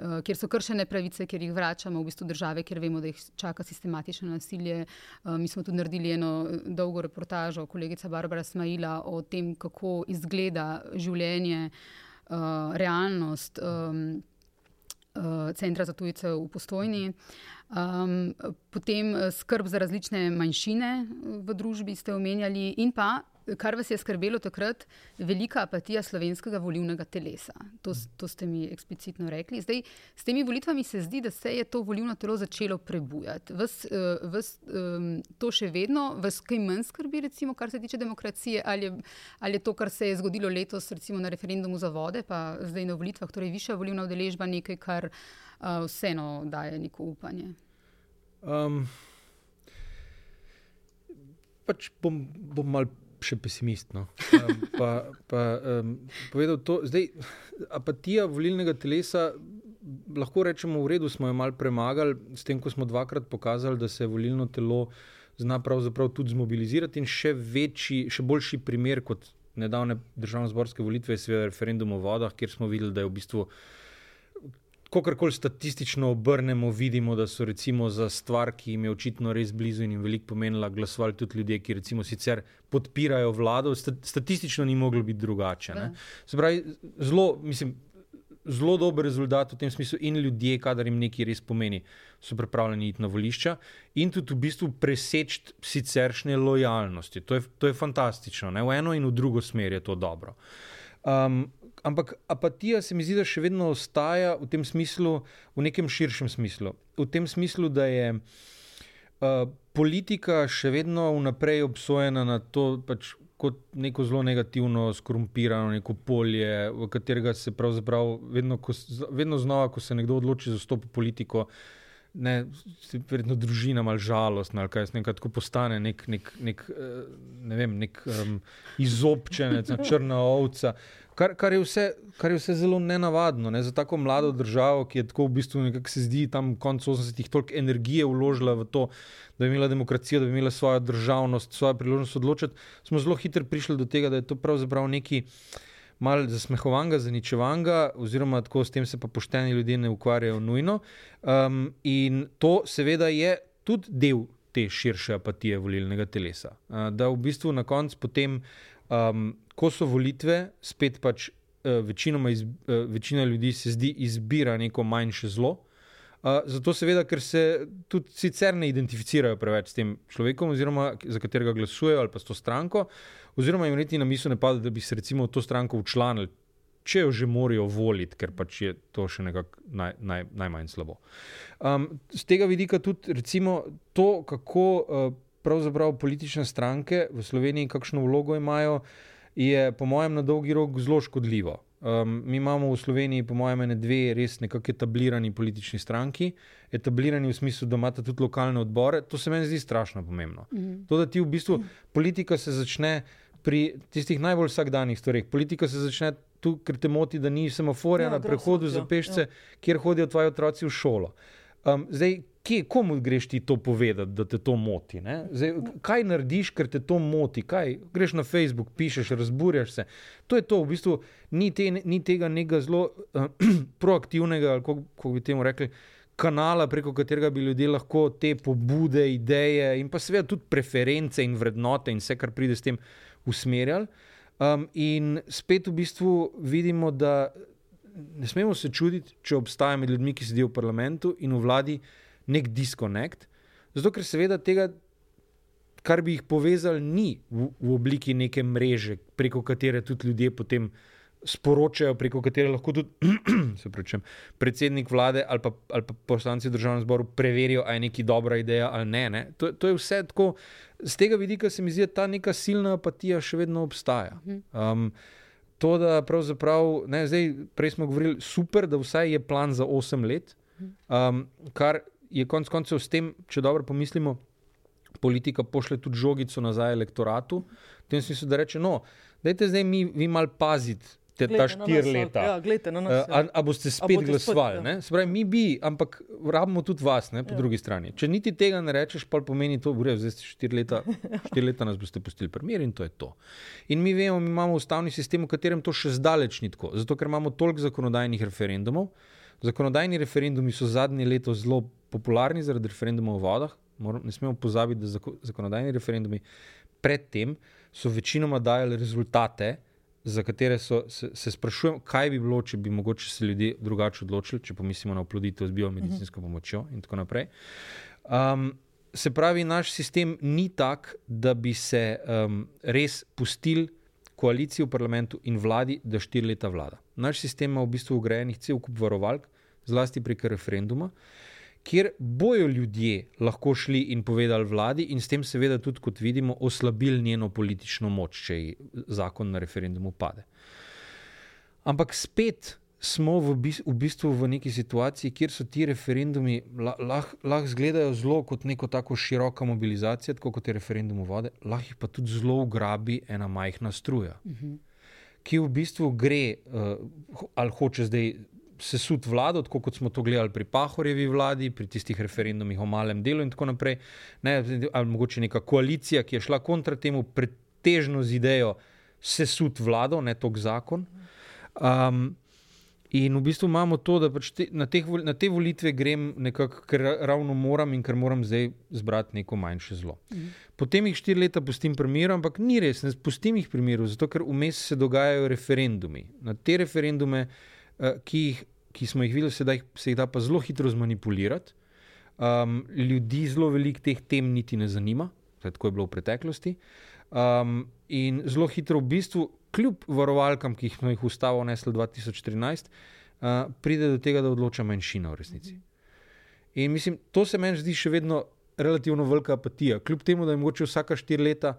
Eh, kjer so kršene pravice, ker jih vračamo v bistvu države, ker vemo, da jih čaka sistematično nasilje. Eh, mi smo tudi naredili eno dolgo reportažo, kolegica Barbara Smajla, o tem, kako izgleda življenje, realnost. Centra za tujce v postojni. Um, potem skrb za različne manjšine v družbi ste omenjali, in pa kar vas je skrbelo takrat, velika apatija slovenskega volivnega telesa. To, to ste mi eksplicitno rekli. Zdaj, s temi volitvami se zdi, da se je to volivno telo začelo prebujati. Vas, uh, vas um, to še vedno, vas kaj manj skrbi, recimo, kar se tiče demokracije, ali je, ali je to, kar se je zgodilo letos, recimo na referendumu za vode, pa zdaj na volitvah, torej višja volivna udeležba, nekaj, kar uh, vseeno daje neko upanje. Um, pač bom, bom mal še pesimist. No. Um, pa, pa, um, povedal to, zdaj, apatija volilnega telesa, lahko rečemo, v redu smo jo mal premagali, s tem, ko smo dvakrat pokazali, da se volilno telo zna pravzaprav tudi zmobilizirati in še večji, še boljši primer kot nedavne državno-zborske volitve, seveda referendum o vodah, kjer smo videli, da je v bistvu. Kokorkoli statistično obrnemo, vidimo, da so recimo za stvar, ki jim je očitno res blizu in jim veliko pomenila, glasovali tudi ljudje, ki recimo sicer podpirajo vlado. Statistično ni moglo biti drugače. Se pravi, zelo, mislim, zelo dober rezultat v tem smislu, in ljudje, kadar jim nekaj res pomeni, so pripravljeni iti na volišča in tudi v bistvu preseči siceršnje lojalnosti. To je, to je fantastično, ne? v eno in v drugo smer je to dobro. Um, ampak apatija se mi zdi, da še vedno ostaja v tem smislu, v nekem širšem smislu. V tem smislu, da je uh, politika še vedno vnaprej obsojena na to, pač kot neko zelo negativno, skorumpirano neko polje, v katerega se pravzaprav vedno, ko, vedno znova, ko se nekdo odloči za stop v politiko, ne, se verjetno družina malo žalostna ali kaj se nekako postane nek, nek, nek, eh, ne vem, nek um, izobčenec, črna ovca. Kar, kar, je vse, kar je vse zelo nenavadno ne, za tako mlado državo, ki je tako v bistvu, kako se zdi, tam konec 80-ih toliko energije vložila v to, da bi imela demokracijo, da bi imela svojo državnost, svojo priložnost odločiti. Smo zelo hitro prišli do tega, da je to pravzaprav neki mal zasmehovanga, zaničevanga, oziroma tako s tem se pa pošteni ljudje ne ukvarjajo nujno. Um, in to seveda je tudi del te širše apatije volilnega telesa. Uh, da v bistvu na koncu potem. Um, ko so volitve, spet pač uh, iz, uh, večina ljudi se zdi, izbira neko manjše zlo. Uh, zato, seveda, ker se tudi sicer ne identificirajo preveč s tem človekom, oziroma za katerega glasujejo ali pa s to stranko, oziroma jim niti na misel ne pade, da bi se recimo v to stranko učlanili, če jo že morajo voliti, ker pač je to še nekako naj, naj, najmanj slabo. Um, z tega vidika tudi recimo to, kako uh, pravzaprav politične stranke v Sloveniji, kakšno vlogo imajo je po mojem na dolgi rok zelo škodljivo. Um, mi imamo v Sloveniji, po mojem, ne dve res nekako etablirani politični stranki, etablirani v smislu, da imate tudi lokalne odbore. To se meni zdi strašno pomembno. Mm -hmm. To, da ti v bistvu politika se začne pri tistih najbolj vsakdanjih stvareh. Politika se začne tu, ker te moti, da ni semaforja ja, na prehodu za pešce, ja. kjer hodijo tvoji otroci v šolo. Um, zdaj, kje, komu greš ti to povedati, da te to moti? Zdaj, kaj narediš, ker te to moti? Kaj? Greš na Facebook, pišeš, razburjaš se. To je to, v bistvu ni, te, ni tega nekega zelo uh, proaktivnega, kako bi temu rekli. Kanala, preko katerega bi ljudje lahko te pobude, ideje, in pa seveda tudi preference in vrednote, in vse, kar pride s tem, usmerjali. Um, in spet v bistvu vidimo, da ne smemo se čuditi, če obstaja med ljudmi, ki sedijo v parlamentu in v vladi, nek diskonekt. Zato, ker seveda tega, kar bi jih povezali, ni v, v obliki neke mreže, preko katere tudi ljudje potem sporočajo, preko katere lahko tudi prečem, predsednik vlade ali pa, ali pa poslanci v državnem zboru preverijo, ali je neki dobra ideja ali ne. ne. To, to je vse tako. Z tega vidika se mi zdi, da ta neka silna apatija še vedno obstaja. Um, to, da pravzaprav, ne, zdaj, prej smo govorili, super, da vsaj je plan za 8 let, um, kar je konec koncev s tem, če dobro pomislimo, politika pošle tudi žogico nazaj elektoratu, v tem smislu, da reče: No, dajte zdaj mi, vi mal paziti. Te, ta štiri leta. Ja, gledajte, nas, ja. a, a boste spet a glasovali? Ja. Spravi, mi bi, ampak rabimo tudi vas, ne, po ja. drugi strani. Če niti tega ne rečeš, pa pomeni to, da zdaj ste štiri leta, štiri leta nas boste pustili primer in to je to. In mi vemo, mi imamo ustavni sistem, v katerem to še zdaleč ni tako. Zato, ker imamo toliko zakonodajnih referendumov. Zakonodajni referendumi so zadnje leto zelo popularni zaradi referendumov o vodah. Ne smemo pozabiti, da zakonodajni referendumi predtem so večinoma dajali rezultate za katere so, se, se sprašujem, kaj bi bilo, če bi mogoče se ljudje drugače odločili, če pomislimo na oploditev z biomedicinsko mhm. pomočjo in tako naprej. Um, se pravi, naš sistem ni tak, da bi se um, res pustil koaliciji v parlamentu in vladi, da štiri leta vlada. Naš sistem ima v bistvu ugrajenih cel kup varovalk, zlasti prek referenduma. Uh, kjer bojo ljudje lahko šli in povedali vladi, in s tem, seveda, tudi kot vidimo, oslabili njeno politično moč, če ji zakon na referendumu pade. Ampak spet smo v, v bistvu v neki situaciji, kjer so ti referendumi lahko lah izgledajo zelo kot neko tako široka mobilizacija, tako kot je referendum vode, lahko jih pa tudi zelo ugrabi ena majhna struja. Uh mhm. -huh. Ki v bistvu gre, uh, ali hoče zdaj sesut vlado, tako kot smo to gledali pri Pahorjevi vladi, pri tistih referendumih o malem delu in tako naprej. Ne, ali mogoče neka koalicija, ki je šla kontra temu, pretežno z idejo, sesut vlado, ne tok zakon. Um, in v bistvu imamo to, da pač te, na, teh, na te volitve grem nekako, ker ravno moram in ker moram zdaj zbrati neko manjše zlo. Potem jih štiri leta pustim pri miru, ampak ni res, ne pustim jih pri miru, zato ker vmes se dogajajo referendumi. Na te referendume, eh, ki, jih, ki smo jih videli, se, da jih, se jih da pa zelo hitro zmanipulirati. Um, ljudi zelo veliko teh tem niti ne zanima, tako je bilo v preteklosti. Um, in zelo hitro, v bistvu, kljub varovalkam, ki smo jih ustavo vnesli 2013, uh, pride do tega, da odloča manjšina v resnici. In mislim, to se meni zdi še vedno relativno velika apatija. Kljub temu, da je mogoče vsaka štiri leta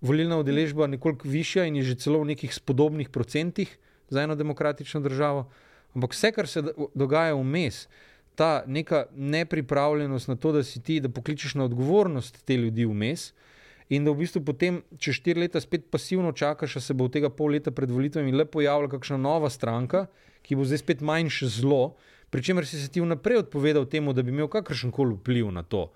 volilna udeležba nekoliko višja in je že celo v nekih spodobnih procentih za eno demokratično državo. Ampak vse, kar se do- dogaja vmes, ta neka nepripravljenost na to, da si ti, da pokličeš na odgovornost te ljudi vmes. In da v bistvu potem, če štiri leta spet pasivno čakaš, se bo od tega pol leta pred volitvami le pojavila kakšna nova stranka, ki bo zdaj spet manjše zlo, pri čemer si se ti vnaprej odpovedal temu, da bi imel kakršen koli vpliv na to.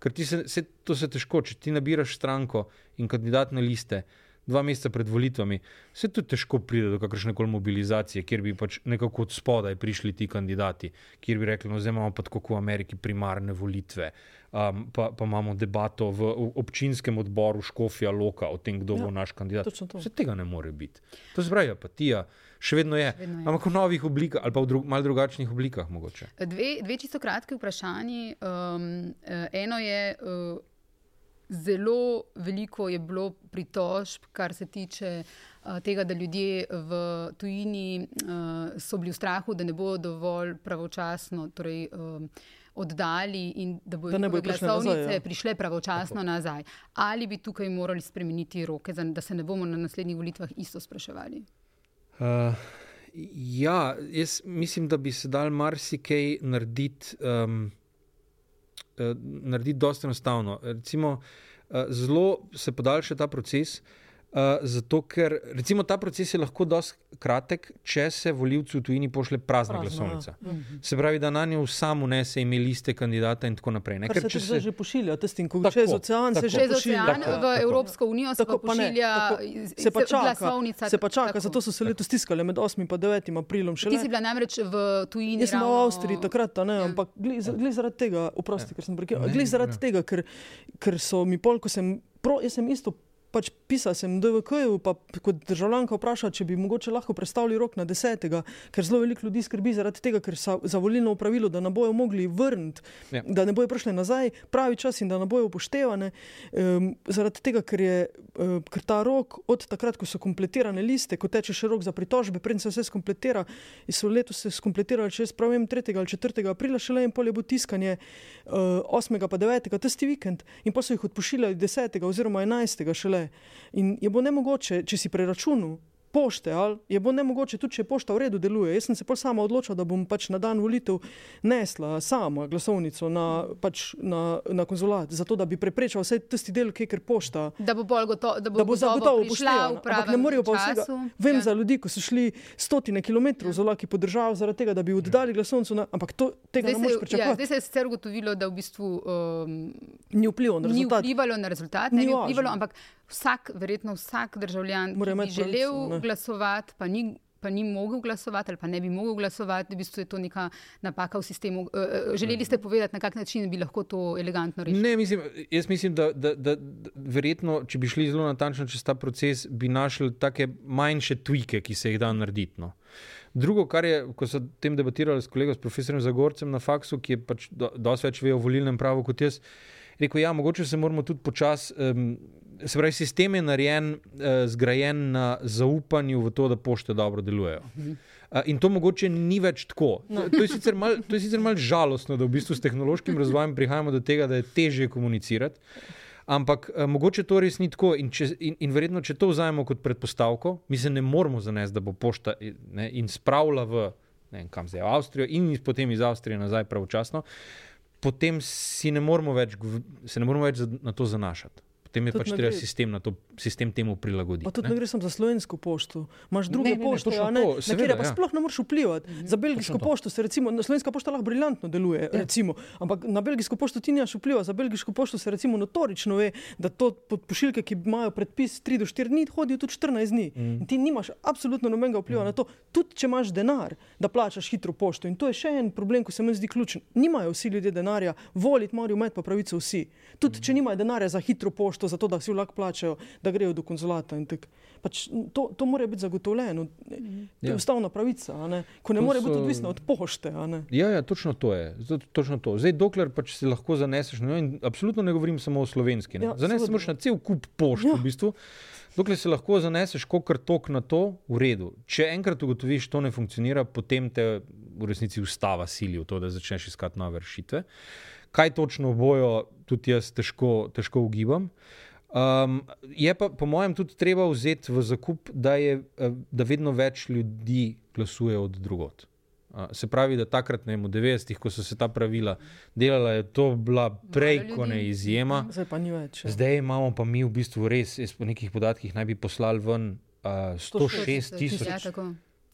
Ker ti se, se, to se težko, če ti nabiraš stranko in kandidat na liste dva meseca pred volitvami, se tudi težko pride do kakršne koli mobilizacije, kjer bi pač nekako od spodaj prišli ti kandidati, kjer bi rekli, no zdaj imamo pa tako kot v Ameriki primarne volitve, um, pa, pa imamo debato v, v občinskem odboru Škofja Loka o tem, kdo ja, bo naš kandidat. Vse tega ne more biti. To se pravi, apatija še vedno je, vedno je. ampak v novih oblikah ali pa v dru, mal drugačnih oblikah mogoče. Dve, dve čisto kratki vprašanji. Um, eno je, uh, zelo veliko je bilo pritožb, kar se tiče uh, tega, da ljudje v tujini uh, so bili v strahu, da ne bodo dovolj pravočasno. Torej, um, Oddali in da bodo njihove prišle nazaj, glasovnice ja. prišle pravočasno nazaj. Ali bi tukaj morali spremeniti roke, za- da se ne bomo na naslednjih volitvah isto spraševali? Uh, ja, jaz mislim, da bi se dal marsikaj narediti, um, uh, narediti dosta enostavno. Recimo, uh, zelo se podaljša ta proces. Uh, zato, ker recimo, ta proces je lahko dosti kratek, če se volivcu v tujini pošle prazna Prazna, glasovnica. ja. Se pravi, da na njo sam unese ime liste kandidata in tako naprej. Ne? Kar Ker se zdaj že pošilja, tistim, ko Tako, čez ocean se tako. že Čez pošilja. ocean Tako, v tako. Evropsko unijo se pa Tako pa ne, pošilja tako. Se pa čaka, glasovnica. se pa čaka, tako. zato so se letos stiskali med 8 in 9 aprilom. Ti Šele. si bila namreč v tujini. Jaz sem bila v ravno- Avstriji takrat, ne, Ja. ampak glih zaradi tega, oprosti, ker sem prekinil, glih zaradi ja. tega, ker, ker so mi pol, ko sem, pro, jaz sem isto pač pisal sem DVK-ju, pa kot državljanka vprašala, če bi mogoče lahko predstavili rok na desetega, ker zelo veliko ljudi skrbi zaradi tega, ker so za volilno upravilo, da ne bojo mogli vrniti, Ja. da ne bojo prišli nazaj pravi čas in da ne bojo upoštevane. Um, zaradi tega, ker je uh, ker ta rok od takrat, ko so kompletirane liste, ko teče še rok za pritožbe, preden se vse skompletira, in so letos se skompletirali, če jaz pravim, 3. ali 4. aprila, šele in pol je bo tiskanje uh, 8. pa 9. tisti vikend in pa so jih odpošiljali 10. oziroma 11. šele. In je bo nemogoče, če si preračunal. Pošte, ali je bo nemogoče, tudi če pošta v redu deluje. Jaz sem se pol sama odločila, da bom pač na dan volitev nesla sama glasovnico na, pač na, na konzulat, zato da bi preprečila vse tisti del, ki je pošta. Da bo bolj gotovo, da bo, Da bo gotovo zagotovo prišla upoštevana. v Ampak pravem ne morejo pa vsega. Vem Ja. za ljudi, ki so šli stotine kilometrov z vlaki po državi zaradi tega, da bi oddali glasovnico, na, ampak to, tega Zdaj ne moreš ja, pričakovati. zdaj se je sicer ugotovilo, da v bistvu um, Ni vplivalo na ni rezultat. vplivalo na rezultat, Ni ne vplivalo, ampak vsak, verjetno vsak državljan, Mora ki bi želel pravico, glasovati, pa ni. Pa ni mogel glasovati, ali pa ne bi mogel glasovati, v bistvu je to neka napaka v sistemu. Uh, želeli ste povedati, na kak način bi lahko to elegantno rešili? Ne, mislim, jaz mislim, da, da, da, da verjetno, če bi šli zelo natančno čez ta proces, bi našli take manjše tweake, ki se jih da narediti. No. Drugo, kar je, ko so o tem debatirali s kolegom, s profesorjem Zagorcem na faksu, ki je pač do, dosti več ve o volilnem pravu kot jaz, rekel, ja, mogoče se moramo tudi počasi. Um, Se pravi, sistem je narejen, uh, zgrajen na zaupanju v to, da pošte dobro delujejo. Uh, in to mogoče ni več tako. To, to je sicer malo mal žalostno, da v bistvu s tehnološkim razvojem prihajamo do tega, da je težje komunicirati. Ampak uh, mogoče to res ni tako. In, če, in, in verjetno, če to vzamemo kot predpostavko, mi se ne moramo zanesti, da bo pošta ne, in spravila v ne vem, kam zdaj, v Avstrijo in potem iz Avstrije nazaj pravočasno, potem si ne moramo več, se ne moramo več na to zanašati. Potem je Tudi pač ne treba gre- sistem, na to, sistem temu prilagoditi. Pa tudi ne. ne gre samo za slovensko pošto. Imaš druge Ne, ne, ne, pošte, točno a ne, to, na seveda, kjer pa ja. sploh ne moreš vplivati. Za belgijsko to. pošto se recimo, na slovenska pošta lahko briljantno deluje, Ja. recimo, ampak na belgijsko pošto ti nimaš vpliva. Za belgijsko pošto se recimo notorično ve, da to pošiljke, ki imajo predpis 3 do 4 dni, hodijo tudi 14 dni. Mm. In ti nimaš absolutno nobenega vpliva na to, tudi če imaš denar, da plačaš hitro pošto. In to je še en problem, ki se mi zdi ključen. Nimajo vsi ljudje denarja, voliti morajo imeti pa pravico vsi. Tudi če nimajo denarja za hitro pošto, zato da si vlak plačajo, da grejo do konzulata. Pač, to, to mora biti zagotovljeno. To je Ja. ustavna pravica, ne? ko ne To more biti so- odvisna od pošte. Ja, ja, točno to je. Zato- Točno to. Zdaj, dokler pač se lahko zaneseš na njo, in absolutno ne govorim samo o slovenski. Ne. Ja, Zaneseš na cel kup pošt, Ja. v bistvu. Dokler se lahko zaneseš, kokar tok na to, v redu. Če enkrat ugotoviš, da to ne funkcionira, potem te v resnici ustava sili v to, da začneš iskati nove rešitve. Kaj točno bojo, tudi jaz težko, težko ugibam. Um, je pa, po mojem, tudi treba vzeti v zakup, da, je, eh, da vedno več ljudi glasuje od drugot. Uh, se pravi, da takrat, ne vem, v 90-ih, ko so se ta pravila delala, je to bila prej kot ne izjema. Zdaj pa ni več. ja. Zdaj imamo pa mi v bistvu res, jaz po nekih podatkih naj bi poslali ven uh, 106 tisoč. Ja,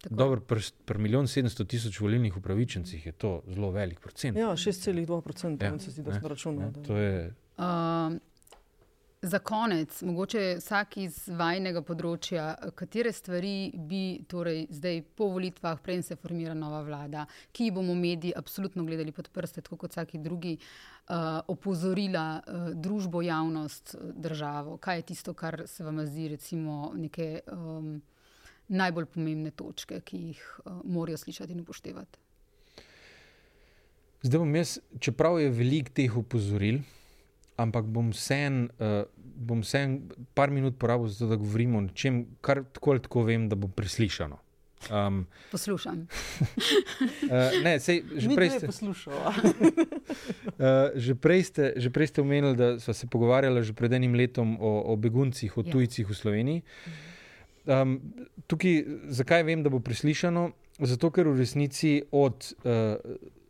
tako. Dobro, pri pri milijon 700 tisoč volilnih upravičencih je to zelo velik procent. Ja, 6,2% Ja, ja, se zdi, da ne, sem računal. Ne, da- to je, Um, za konec, mogoče vsak iz vajnega področja, katere stvari bi torej zdaj po volitvah, preden se formira nova vlada, ki jih bomo mediji absolutno gledali pod prste, tako kot vsaki drugi, uh, opozorila uh, družbo, javnost, državo? Kaj je tisto, kar se vam zdi, recimo, neke um, najbolj pomembne točke, ki jih uh, morajo slišati in upoštevati? Zdaj bom jaz, čeprav je veliko teh opozoril, ampak bom vsem uh, vsem par minut porabil, zato, da govorimo o nečem, kar tako ali tako vem, da bo preslišano. Um, Poslušam. uh, ne, sej, že, prej ste, uh, že, prej ste, že prej ste omenili, da smo se pogovarjali že pred enim letom o, o beguncih, o Ja. tujcih v Sloveniji. Um, tukaj, zakaj vem, da bo preslišano? Zato, ker v resnici od, uh,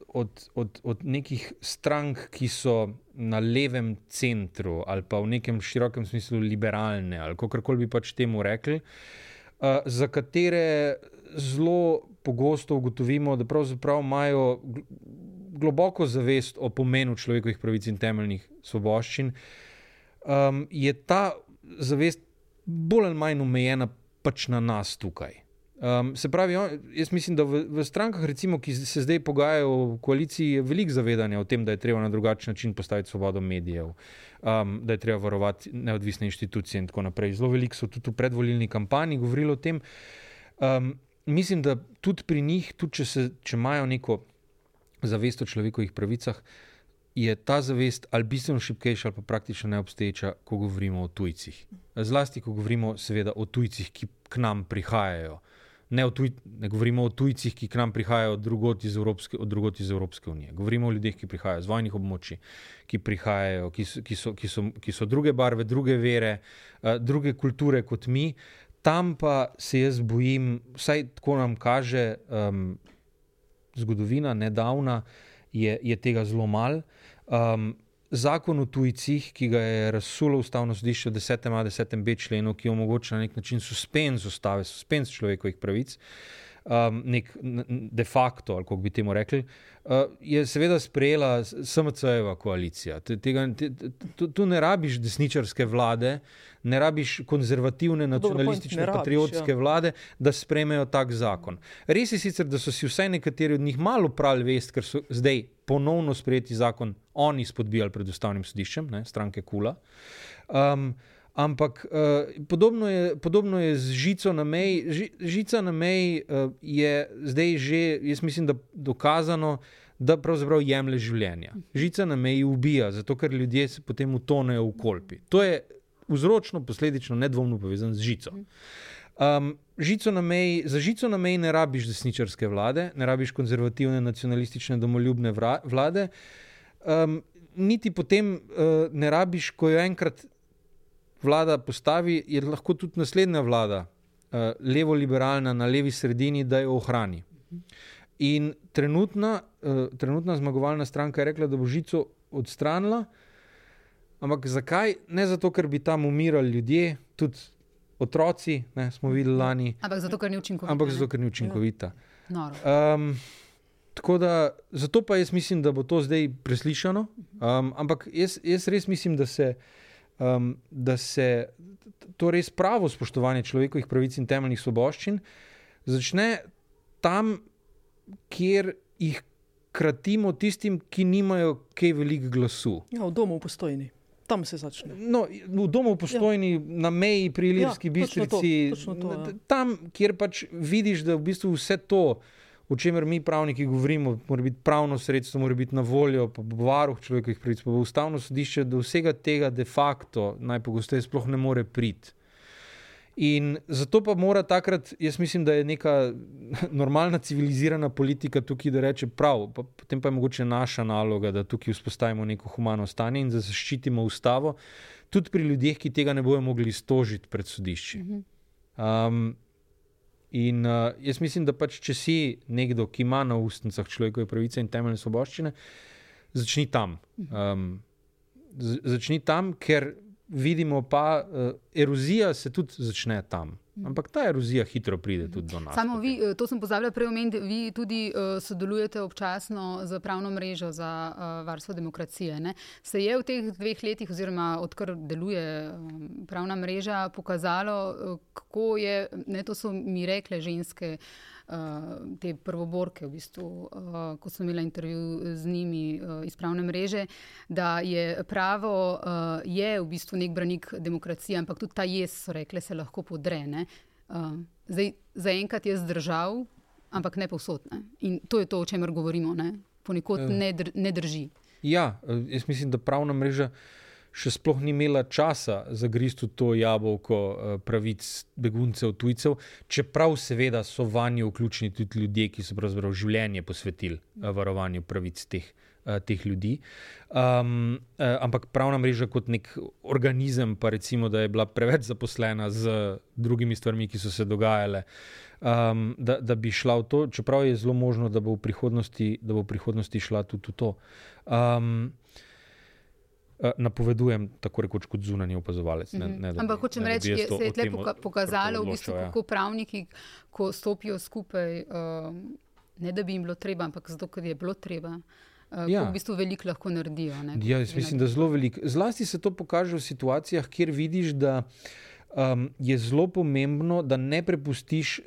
od, od, od nekih strank, ki so na levem centru ali pa v nekem širokem smislu liberalne ali kako koli bi pač temu rekli, uh, za katere zelo pogosto ugotovimo, da pravzaprav imajo gl- globoko zavest o pomenu človekovih pravic in temeljnih svoboščin, um, je ta zavest bolj ali manj omejena pač na nas tukaj. Um, se pravi, on, jaz mislim, da v, v strankah, recimo, ki se zdaj pogajajo v koaliciji, je veliko zavedanja o tem, da je treba na drugačen način postaviti svobodo medijev, um, da je treba varovati neodvisne inštitucije in tako naprej. Zelo veliko so tudi v predvolilni kampanji govorili o tem. Um, mislim, da tudi pri njih, tudi če, se, če imajo neko zavest o človekovih pravicah, je ta zavest ali bistveno šipkejša, ali pa praktično neobstoječa, ko govorimo o tujcih. Zlasti, ko govorimo, seveda, o tujcih, ki k nam prihajajo. Ne, tuj, ne govorimo o tujcih, ki k nam prihajajo drugot iz Evropske, od drugot iz Evropske unije. Govorimo o ljudeh, ki prihajajo z vojnih območij, ki prihajajo, ki so, ki so, ki so, ki so druge barve, druge vere, uh, druge kulture kot mi. Tam pa se jaz bojim, vsaj tako nam kaže um, zgodovina, nedavna, je, je tega zelo malo. Um, zakon o tujcih, ki ga je razsulo ustavno sodišče v 10. a 10. b členu, ki omogoča na nek način suspenz ustave, suspenz človekovih pravic, um, nek de facto, ali kako bi temu rekli, uh, je seveda sprejela SMC-jeva koalicija. Te- Tega, te, tu, tu ne rabiš desničarske vlade, ne rabiš konzervativne, nacionalistične, ne rabiš, patriotske ja. vlade, da sprejmejo tak zakon. Res je sicer, da so si vsaj nekateri od njih malo pravi vest, ker so zdaj ponovno sprejeti zakon oni spodbijali pred ustavnim sodiščem, ne, stranke Kula. Um, ampak uh, podobno, je, podobno je z žico na meji. Ži, žica na meji uh, je zdaj že, jaz mislim, da dokazano. Da pravzaprav jemlje življenja. Žica na meji ubija, zato ker ljudje se potem utonejo v kolpi. To je vzročno, posledično, nedvomno povezano z žico. Um, žico na meji, za žico na meji ne rabiš desničarske vlade, ne rabiš konzervativne, nacionalistične, domoljubne vra, vlade, um, niti potem uh, ne rabiš, ko jo enkrat vlada postavi, je lahko tudi naslednja vlada, uh, levo-liberalna na levi sredini, da jo ohrani. In trenutna, uh, trenutna zmagovalna stranka je rekla, da bo žico odstranila. ampak zakaj? Ne zato, ker bi tam umirali ljudje, tudi otroci, ne, smo videli lani, Ampak zato, ker ni učinkovito. ampak zato, ker ni učinkovita. Noro. Um, tako da, zato pa jaz mislim, da bo to zdaj preslišano. Um, ampak jaz, jaz res mislim, da se, um, da se to res pravo spoštovanje človekovih pravic in temeljnih svoboščin začne tam, kjer jih kratimo tistim, ki nimajo kaj veliko glasu. Ja, v domu v postojni. Tam se začne. No, v domu v postojni, ja. na meji pri Ilirski Ja, ja, točno to, bistrici, točno to, ja. tam, kjer pač vidiš, da v bistvu vse to, o čemer mi pravniki govorimo, mora biti pravno sredstvo, mora biti na voljo, pa bo varuh človekovih pravic, pa bo ustavno sodišče, da vsega tega de facto najpogosteje sploh ne more priti. In zato pa mora takrat, jaz mislim, da je neka normalna civilizirana politika tukaj, da reče: prav, pa, potem pa je mogoče naša naloga, da tukaj vzpostavimo neko humano stanje in da zaščitimo ustavo, tudi pri ljudeh, ki tega ne bodo mogli stožiti pred sodišči. Um, in uh, jaz mislim, da pač, če si nekdo, ki ima na ustnicah človekove pravice in temeljne svoboščine, začni tam. Um, začni tam, ker vidimo pa, uh, erozija se tudi začne tam. Ampak ta erozija hitro pride tudi do nas. Samo vi, eh, to sem pozabila prej omeniti, vi tudi uh, sodelujete občasno z pravno mrežo za uh, varstvo demokracije. Ne? Se je v teh dveh letih, oziroma odkar deluje um, pravna mreža, pokazalo, uh, kako je, ne, to so mi rekle ženske, uh, te prvoborke, v bistvu, uh, ko sem imela intervju z njimi uh, iz pravne mreže, da je pravo uh, je v bistvu nek branik demokracije, ampak tudi ta jez, so rekle, se lahko podre. Ne? Uh, zdaj, zaenkrat je zdržal, ampak ne povsod. Ne? In to je to, o čemer govorimo. Ne? Ponekod Ja. ne, dr ne drži. Ja, eh, jaz mislim, da pravna mreža še sploh ni imela časa zagristi v to jabolko eh, pravic beguncev, tujcev, čeprav seveda so vanjo vključeni tudi ljudje, ki so pravzaprav življenje posvetili eh, varovanju pravic teh. eh, Teh ljudi. Um, ampak pravna mreža, kot nek organizem, pa recimo, da je bila preveč zaposlena z drugimi stvarmi, ki so se dogajale, um, da, da bi šla v to, čeprav je zelo možno, da bo v prihodnosti, da bo v prihodnosti šla tudi v to. Um, napovedujem, tako rekoč, kot zunanji opazovalec. Ne, ne, da Ampak hočem da reči, to- se je tle poka pokazalo, v bistvu, ja. kako pravniki, ko stopijo skupaj, um, ne da bi jim bilo treba, ampak zato, ker je bilo treba. Uh, Ja. V bistvu veliko lahko naredijo. Ne, Ja, jaz mislim, da zelo veliko. Zlasti se to pokaže v situacijah, kjer vidiš, da um, je zelo pomembno, da ne prepustiš uh,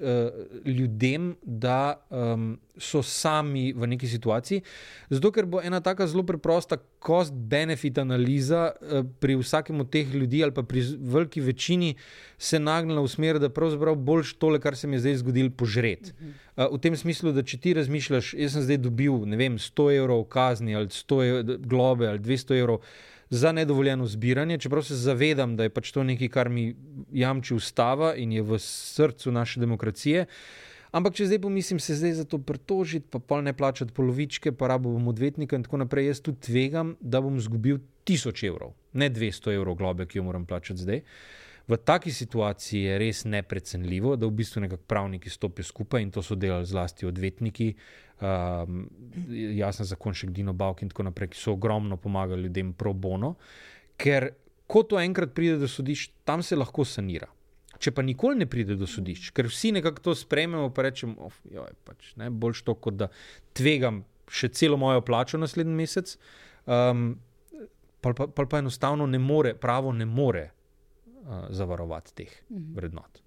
ljudem, da um, so sami v neki situaciji. Zato, ker bo ena taka zelo preprosta cost-benefit analiza uh, pri vsakem od teh ljudi, ali pa pri veliki večini, se nagnila v smer, da pravzaprav boljš tole, kar se mi je zdaj zgodilo, požret. Uh, v tem smislu, da če ti razmišljaš, jaz sem zdaj dobil vem, 100 evrov kazni ali 100 evrov globe ali 200 evrov za nedovoljeno zbiranje, čeprav se zavedam, da je pač to nekaj, kar mi jamči ustava in je v srcu naše demokracije. Ampak, če zdaj pomislim, se zdaj za to pritožiti, pa pol ne plačati polovičke, pa rabo bom odvetnika in tako naprej, jaz tudi tvegam, da bom izgubil 1000 evrov, ne 200 evrov globe, ki jo moram plačati zdaj. V taki situaciji je res neprecenljivo, da v bistvu nekako pravniki stopijo skupaj in to so delali zlasti odvetniki, um, jasno, zakonšek Dino Bavk in tako naprej, ki so ogromno pomagali ljudem pro bono, ker ko to enkrat pride do sodišč, tam se lahko sanira. Če pa nikoli ne pride do sodišč, ker vsi nekako to sprejmemo, pa rečemo, oh, joj, pač, ne, boljš to, kot da tvegam še celo mojo plačo naslednji mesec, um, pa, pa, pa, pa enostavno ne more, pravo ne more uh, zavarovati teh vrednot.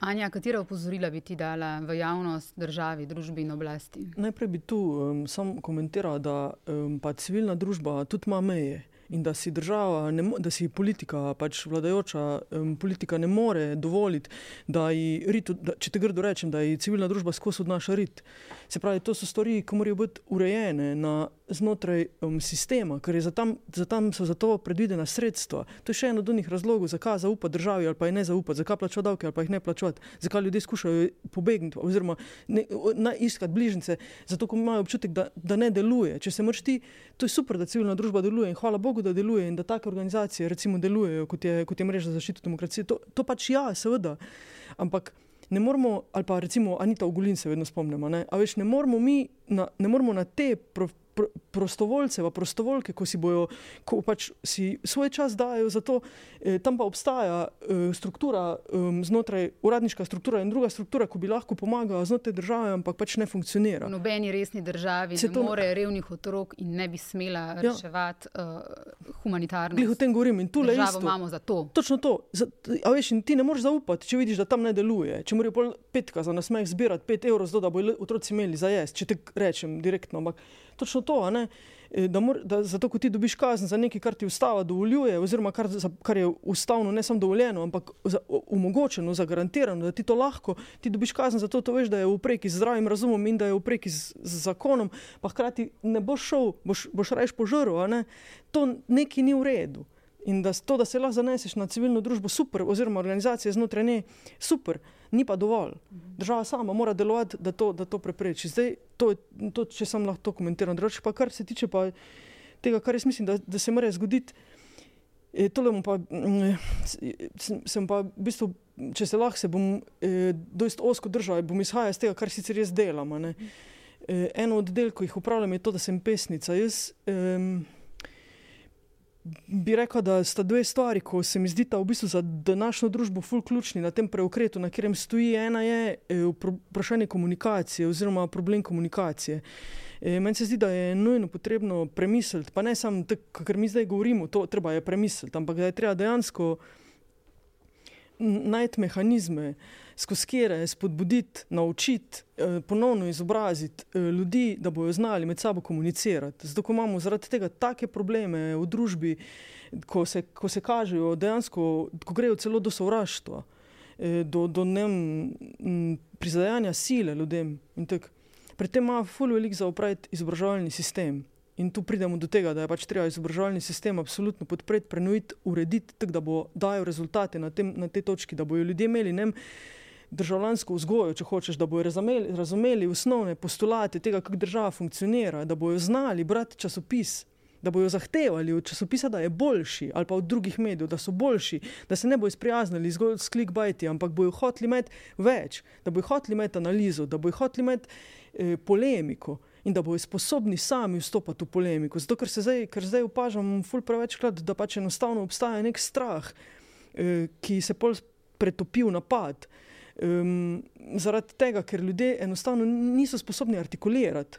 Anja, katera opozorila bi ti dala v javnost, državi, družbi in oblasti? Najprej bi tu um, samo komentiral, da um, pa civilna družba tudi ima meje in da si država, ne, da si politika, pač vladajoča um, politika ne more dovoliti, da ji rit, da, če te grdo rečem, da ji civilna družba skozi odnaša rit. Se pravi, to so stvari, ki morajo biti urejene na, znotraj um, sistema, ker za tam, za tam so za to predvidena sredstva. To je še en od unih razlogov, zakaj zaupati državi ali pa je ne zaupati, zakaj plačati davke ali pa jih ne plačati, zakaj ljudje skušajo pobegniti oziroma ne, na, iskati bližnjice, zato ker imajo občutek, da, da ne deluje. Če se moraš ti, to je super, da civilna družba deluje in hvala Bogu, da deluje in da take organizacije recimo delujejo, kot je, kot je mreža za zaščito demokracije. To, to pač ja, seveda. Ampak ne moramo, ali pa recimo Anita Ogulin se vedno spomnimo, ne, a veš, ne moramo mi na, ne moramo na te prof, pr prostovoljce, pa prostovoljke, ko si bojo, ko pač si svoj čas dajo za to, eh, tam pa obstaja eh, struktura eh, znotraj, uradniška struktura in druga struktura, ko bi lahko pomagala znotraj države, ampak pač ne funkcionira. V nobeni resni državi se ne to... more revnih otrok in ne bi smela ja. reševati uh, humanitarno. Glih o tem govorim in tu le imamo za to. Točno to. Za, a veš, ti ne moreš zaupati, če vidiš, da tam ne deluje. Če morajo pol petka za nasmeh zbirati pet evrov, zato da bodo otroci imeli za jesti, če te rečem direktno. Ampak točno to, ne. E, da mor, da zato, ko ti dobiš kazen za nekaj, kar ti ustava dovoljuje, oziroma kar, za, kar je ustavno ne samo dovoljeno, ampak za, omogočeno, zagarantirano, da ti to lahko, ti dobiš kazen za to, to veš, da je v preki z zdravim razumom in da je v preki z, z zakonom, pa hkrati ne boš šel, boš, boš rajš požrl, ne? to nekaj ni v redu. In da to, da se lahko zaneseš na civilno družbo, super, oziroma organizacije znotraj nje, super, ni pa dovolj. Država sama mora delovati, da to, da to prepreči. Zdaj, to, to, če sem lahko to komentiral, drugače pa kar se tiče pa tega, kar jaz mislim, da, da se mora zgoditi. E, tole pa, sem, sem pa v bistvu, če se lahko, se bom e, doista osko držal, bom izhajal iz tega, kar sicer jaz delam. E, eno od del, ko jih upravljam, je to, da sem pesnica. Jaz, e, bi rekel, da sta dve stvari, ko se mi zdita v bistvu za današnjo družbo ful ključni na tem preokretu, na katerem stoji. Ena je e, vprašanje komunikacije oziroma problem komunikacije. E, meni se zdi, da je nujno potrebno premisliti, pa ne samo to, kar mi zdaj govorimo, to treba je premisliti, ampak da je treba dejansko najti mehanizme, skozi kere spodbuditi, naučiti, eh, ponovno izobraziti eh, ljudi, da bodo znali med sabo komunicirati. Zato, ko imamo zaradi tega take probleme v družbi, ko se, ko se kažejo dejansko, ko grejo celo do sovraštva, eh, do, do prizadajanja sile ljudem. Pri tem ima fulj velik za upraviti izobraževalni sistem. In tu pridemo do tega, da je pač treba izobraževalni sistem absolutno podpreti, prenoviti, urediti, tako da bo dajal rezultate na, tem, na tej točki, da bodo ljudje imeli ne, državljansko vzgojo, če hočeš, da bodo razumeli, razumeli osnovne postulate tega, kako država funkcionira, da bodo znali brati časopis. Da bojo zahtevali od časopisa, da je boljši, ali pa od drugih medijev, da so boljši, da se ne bojo sprijaznili zgolj s klikbajti, ampak bojo hoteli imeti več, da bojo hoteli imeti analizo, da bojo hoteli imeti eh, polemiko in da bodo sposobni sami vstopiti v polemiko. Zato, ker se zdaj, ker zdaj opažam, prevečkrat, da pač enostavno obstaja nek strah, eh, ki se pol pretopi v napad. Um, zaradi tega, ker ljudje enostavno niso sposobni artikulirati,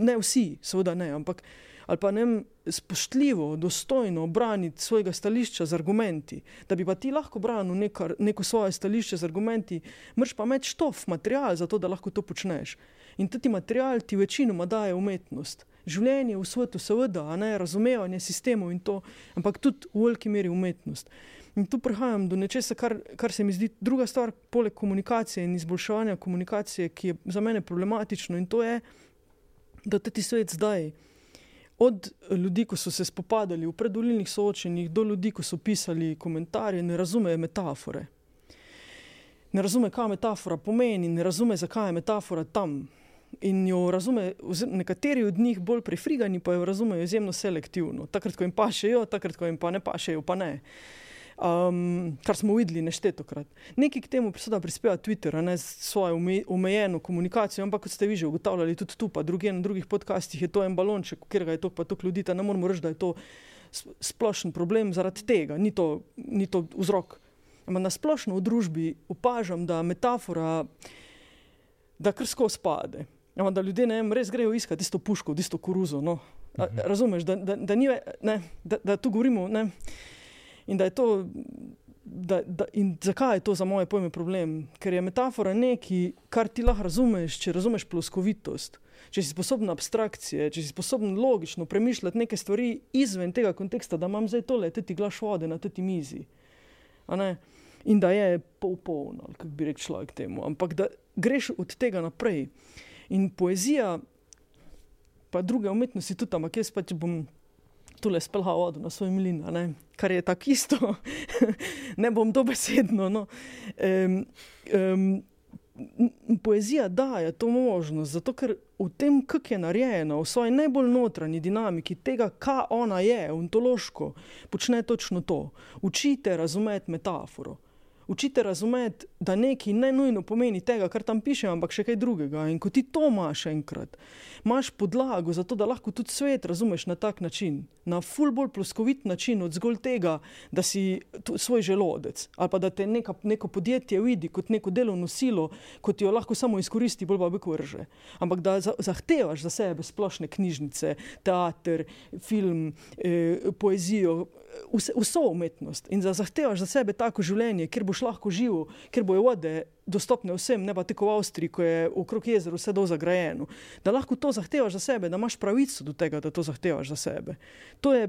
ne vsi, seveda ne, ampak ali pa ne spoštljivo, dostojno obraniti svojega stališča z argumenti. Da bi pa ti lahko branil neko, svoje stališče z argumenti, mrš pa imeti štof, material za to, da lahko to počneš. In tudi material ti večinoma daje umetnost. Življenje v svetu, seveda, ne razumevanje sistemov in to, ampak tudi v veliki meri umetnost. In tu prihajam do nečesa, kar, kar se mi zdi druga stvar, poleg komunikacije in izboljševanja komunikacije, ki je za mene problematično, in to je, da ti svet zdaj, od ljudi, ki so se spopadali v predvoljnih soočenjih, do ljudi, ki so pisali komentarje, ne razumejo metafore. Ne razume, kaj metafora pomeni, ne razume, zakaj je metafora tam. In jo razume, nekateri od njih bolj prefrigani, pa jo razumejo izjemno selektivno. Takrat, ko jim pašejo, takrat, ko jim pa ne pašejo, pa ne. Um, kar smo videli neštetokrat. Nekaj k temu prispeva Twitter, ne s svojo omejeno komunikacijo, ampak kot ste vi že ugotavljali, tudi tu, pa druge na drugih podcastih je to en balonček, kjer ga je to pa toliko ljudi, da ne moremo reči, da je to splošen problem zaradi tega, ni to, ni to vzrok. Ampak na splošno v družbi opažam, da metafora, da krsko spade. Ja, da ljudje ne, res grejo iskati isto puško, isto koruzo. No. A, mhm. razumeš, da, da, da, ni, ne, da, da tu govorimo. Ne, in da je to. Da, da, in zakaj je to za moje pojme problem? Ker je metafora nekaj, kar ti lahko razumeš, če razumeš ploskovitost, če si sposoben abstrakcije, če si sposoben logično premišljati neke stvari izven tega konteksta, da imam zdaj tole, ti glaš vode na tej mizi. In da je pol polno, kako bi rekel človek temu. Ampak da greš od tega naprej. In poezija, pa druge umetnosti tudi, ampak jaz pač bom tole spelhal vodo na svoj mlin, kar je tako isto, ne bom dobesedno. No. Um, um, poezija daje to možnost, zato ker v tem, kako je narejena, v svoji najbolj notranji dinamiki tega, kaj ona je, ontološko, počne točno to. Učite razumeti metaforo. Učite razumeti, da nekaj ne nujno pomeni tega, kar tam piše, ampak še kaj drugega. In ko ti to imaš enkrat, imaš podlago za to, da lahko tudi svet razumeš na tak način, na ful bolj ploskovit način od zgolj tega, da si svoj želodec ali pa da te neka, neko podjetje vidi kot neko delovno silo, kot jo lahko samo izkoristi, bolj pa bi vrže. Ampak da zahtevaš za sebe splošne knjižnice, teater, film, eh, poezijo vse, vso umetnost in da zahtevaš za sebe tako življenje, kjer boš lahko živel, kjer bojo vode dostopne vsem, ne pa tako v Avstriji, ko je okrog jezera vse do zagrajeno. Da lahko to zahtevaš za sebe, da imaš pravico do tega, da to zahtevaš za sebe. To je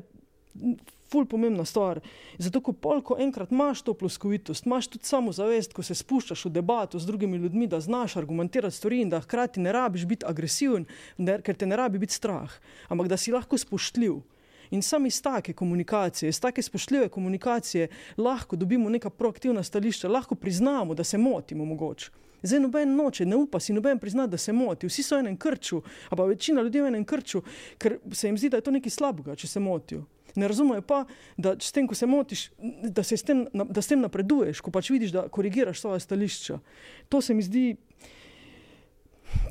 ful pomembna stvar. Zato, ko polko enkrat imaš to ploskovitost, imaš tudi samo zavest, ko se spuščaš v debato z drugimi ljudmi, da znaš argumentirati stvari in da hkrati ne rabiš biti agresiven, ker te ne rabi biti strah, ampak da si lahko spoštljiv. In samo iz take komunikacije, iz take spoštljive komunikacije, lahko dobimo neka proaktivna stališča, lahko priznamo, da se motimo mogoče. Zdaj noben noče, ne upa si noben priznati, da se moti. Vsi so v enem krču, a pa večina ljudi v enem krču, ker se jim zdi, da je to nekaj slabega, če se motijo. Ne razumejo pa, da s tem, ko se motiš, da, se s, tem, da s tem napreduješ, ko pač vidiš, da korigiraš svoje stališča. To se mi zdi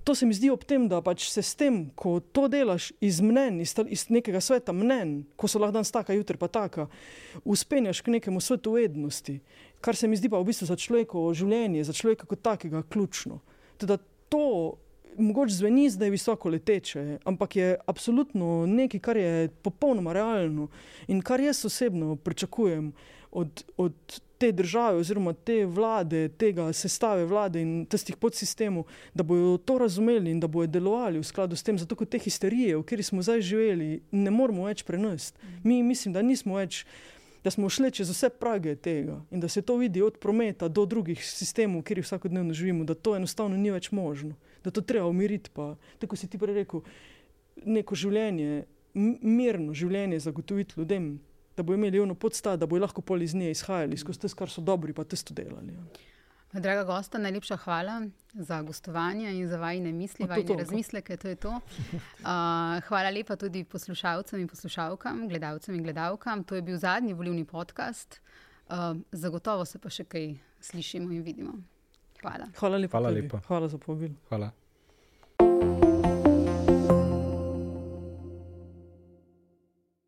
to se mi zdi ob tem, da pač se s tem, ko to delaš iz mnen, iz, iz nekega sveta mnen, ko so lahko danes taka, jutri pa taka, uspenjaš k nekemu svetu vednosti, kar se mi zdi pa v bistvu za človekovo življenje, za človeka kot takega ključno. Teda to mogoče zveni zdaj visoko leteče, ampak je absolutno nekaj, kar je popolnoma realno in kar jaz osebno pričakujem od, od te države, oziroma te vlade, tega sestave vlade in tistih podsistemov, da bodo to razumeli in da bodo delovali v skladu s tem, zato kot te histerije, v kateri smo zdaj živeli, ne moremo več prenesti. Mi mislim, da nismo več. Da smo šli čez vse prage tega in da se to vidi od prometa do drugih sistemov, kjer vsakodnevno živimo, da to enostavno ni več možno, da to treba umiriti. Pa, tako si ti prej rekel, neko življenje, mirno življenje zagotoviti ljudem, da bo imeli eno podsta, da bo lahko pol iz nje izhajali, skozi to, kar so dobri, pa testo delali. Ja. Draga gosta, najlepša hvala za gostovanje in za vajne misli, vajne razmisleke. To to. Uh, hvala lepa tudi poslušalcem in poslušalkam, gledalcem in gledalkam. To je bil zadnji volivni podcast. Uh, zagotovo se pa še kaj slišimo in vidimo. Hvala. Hvala lepa. Hvala, lepa. hvala za pobil. Hvala.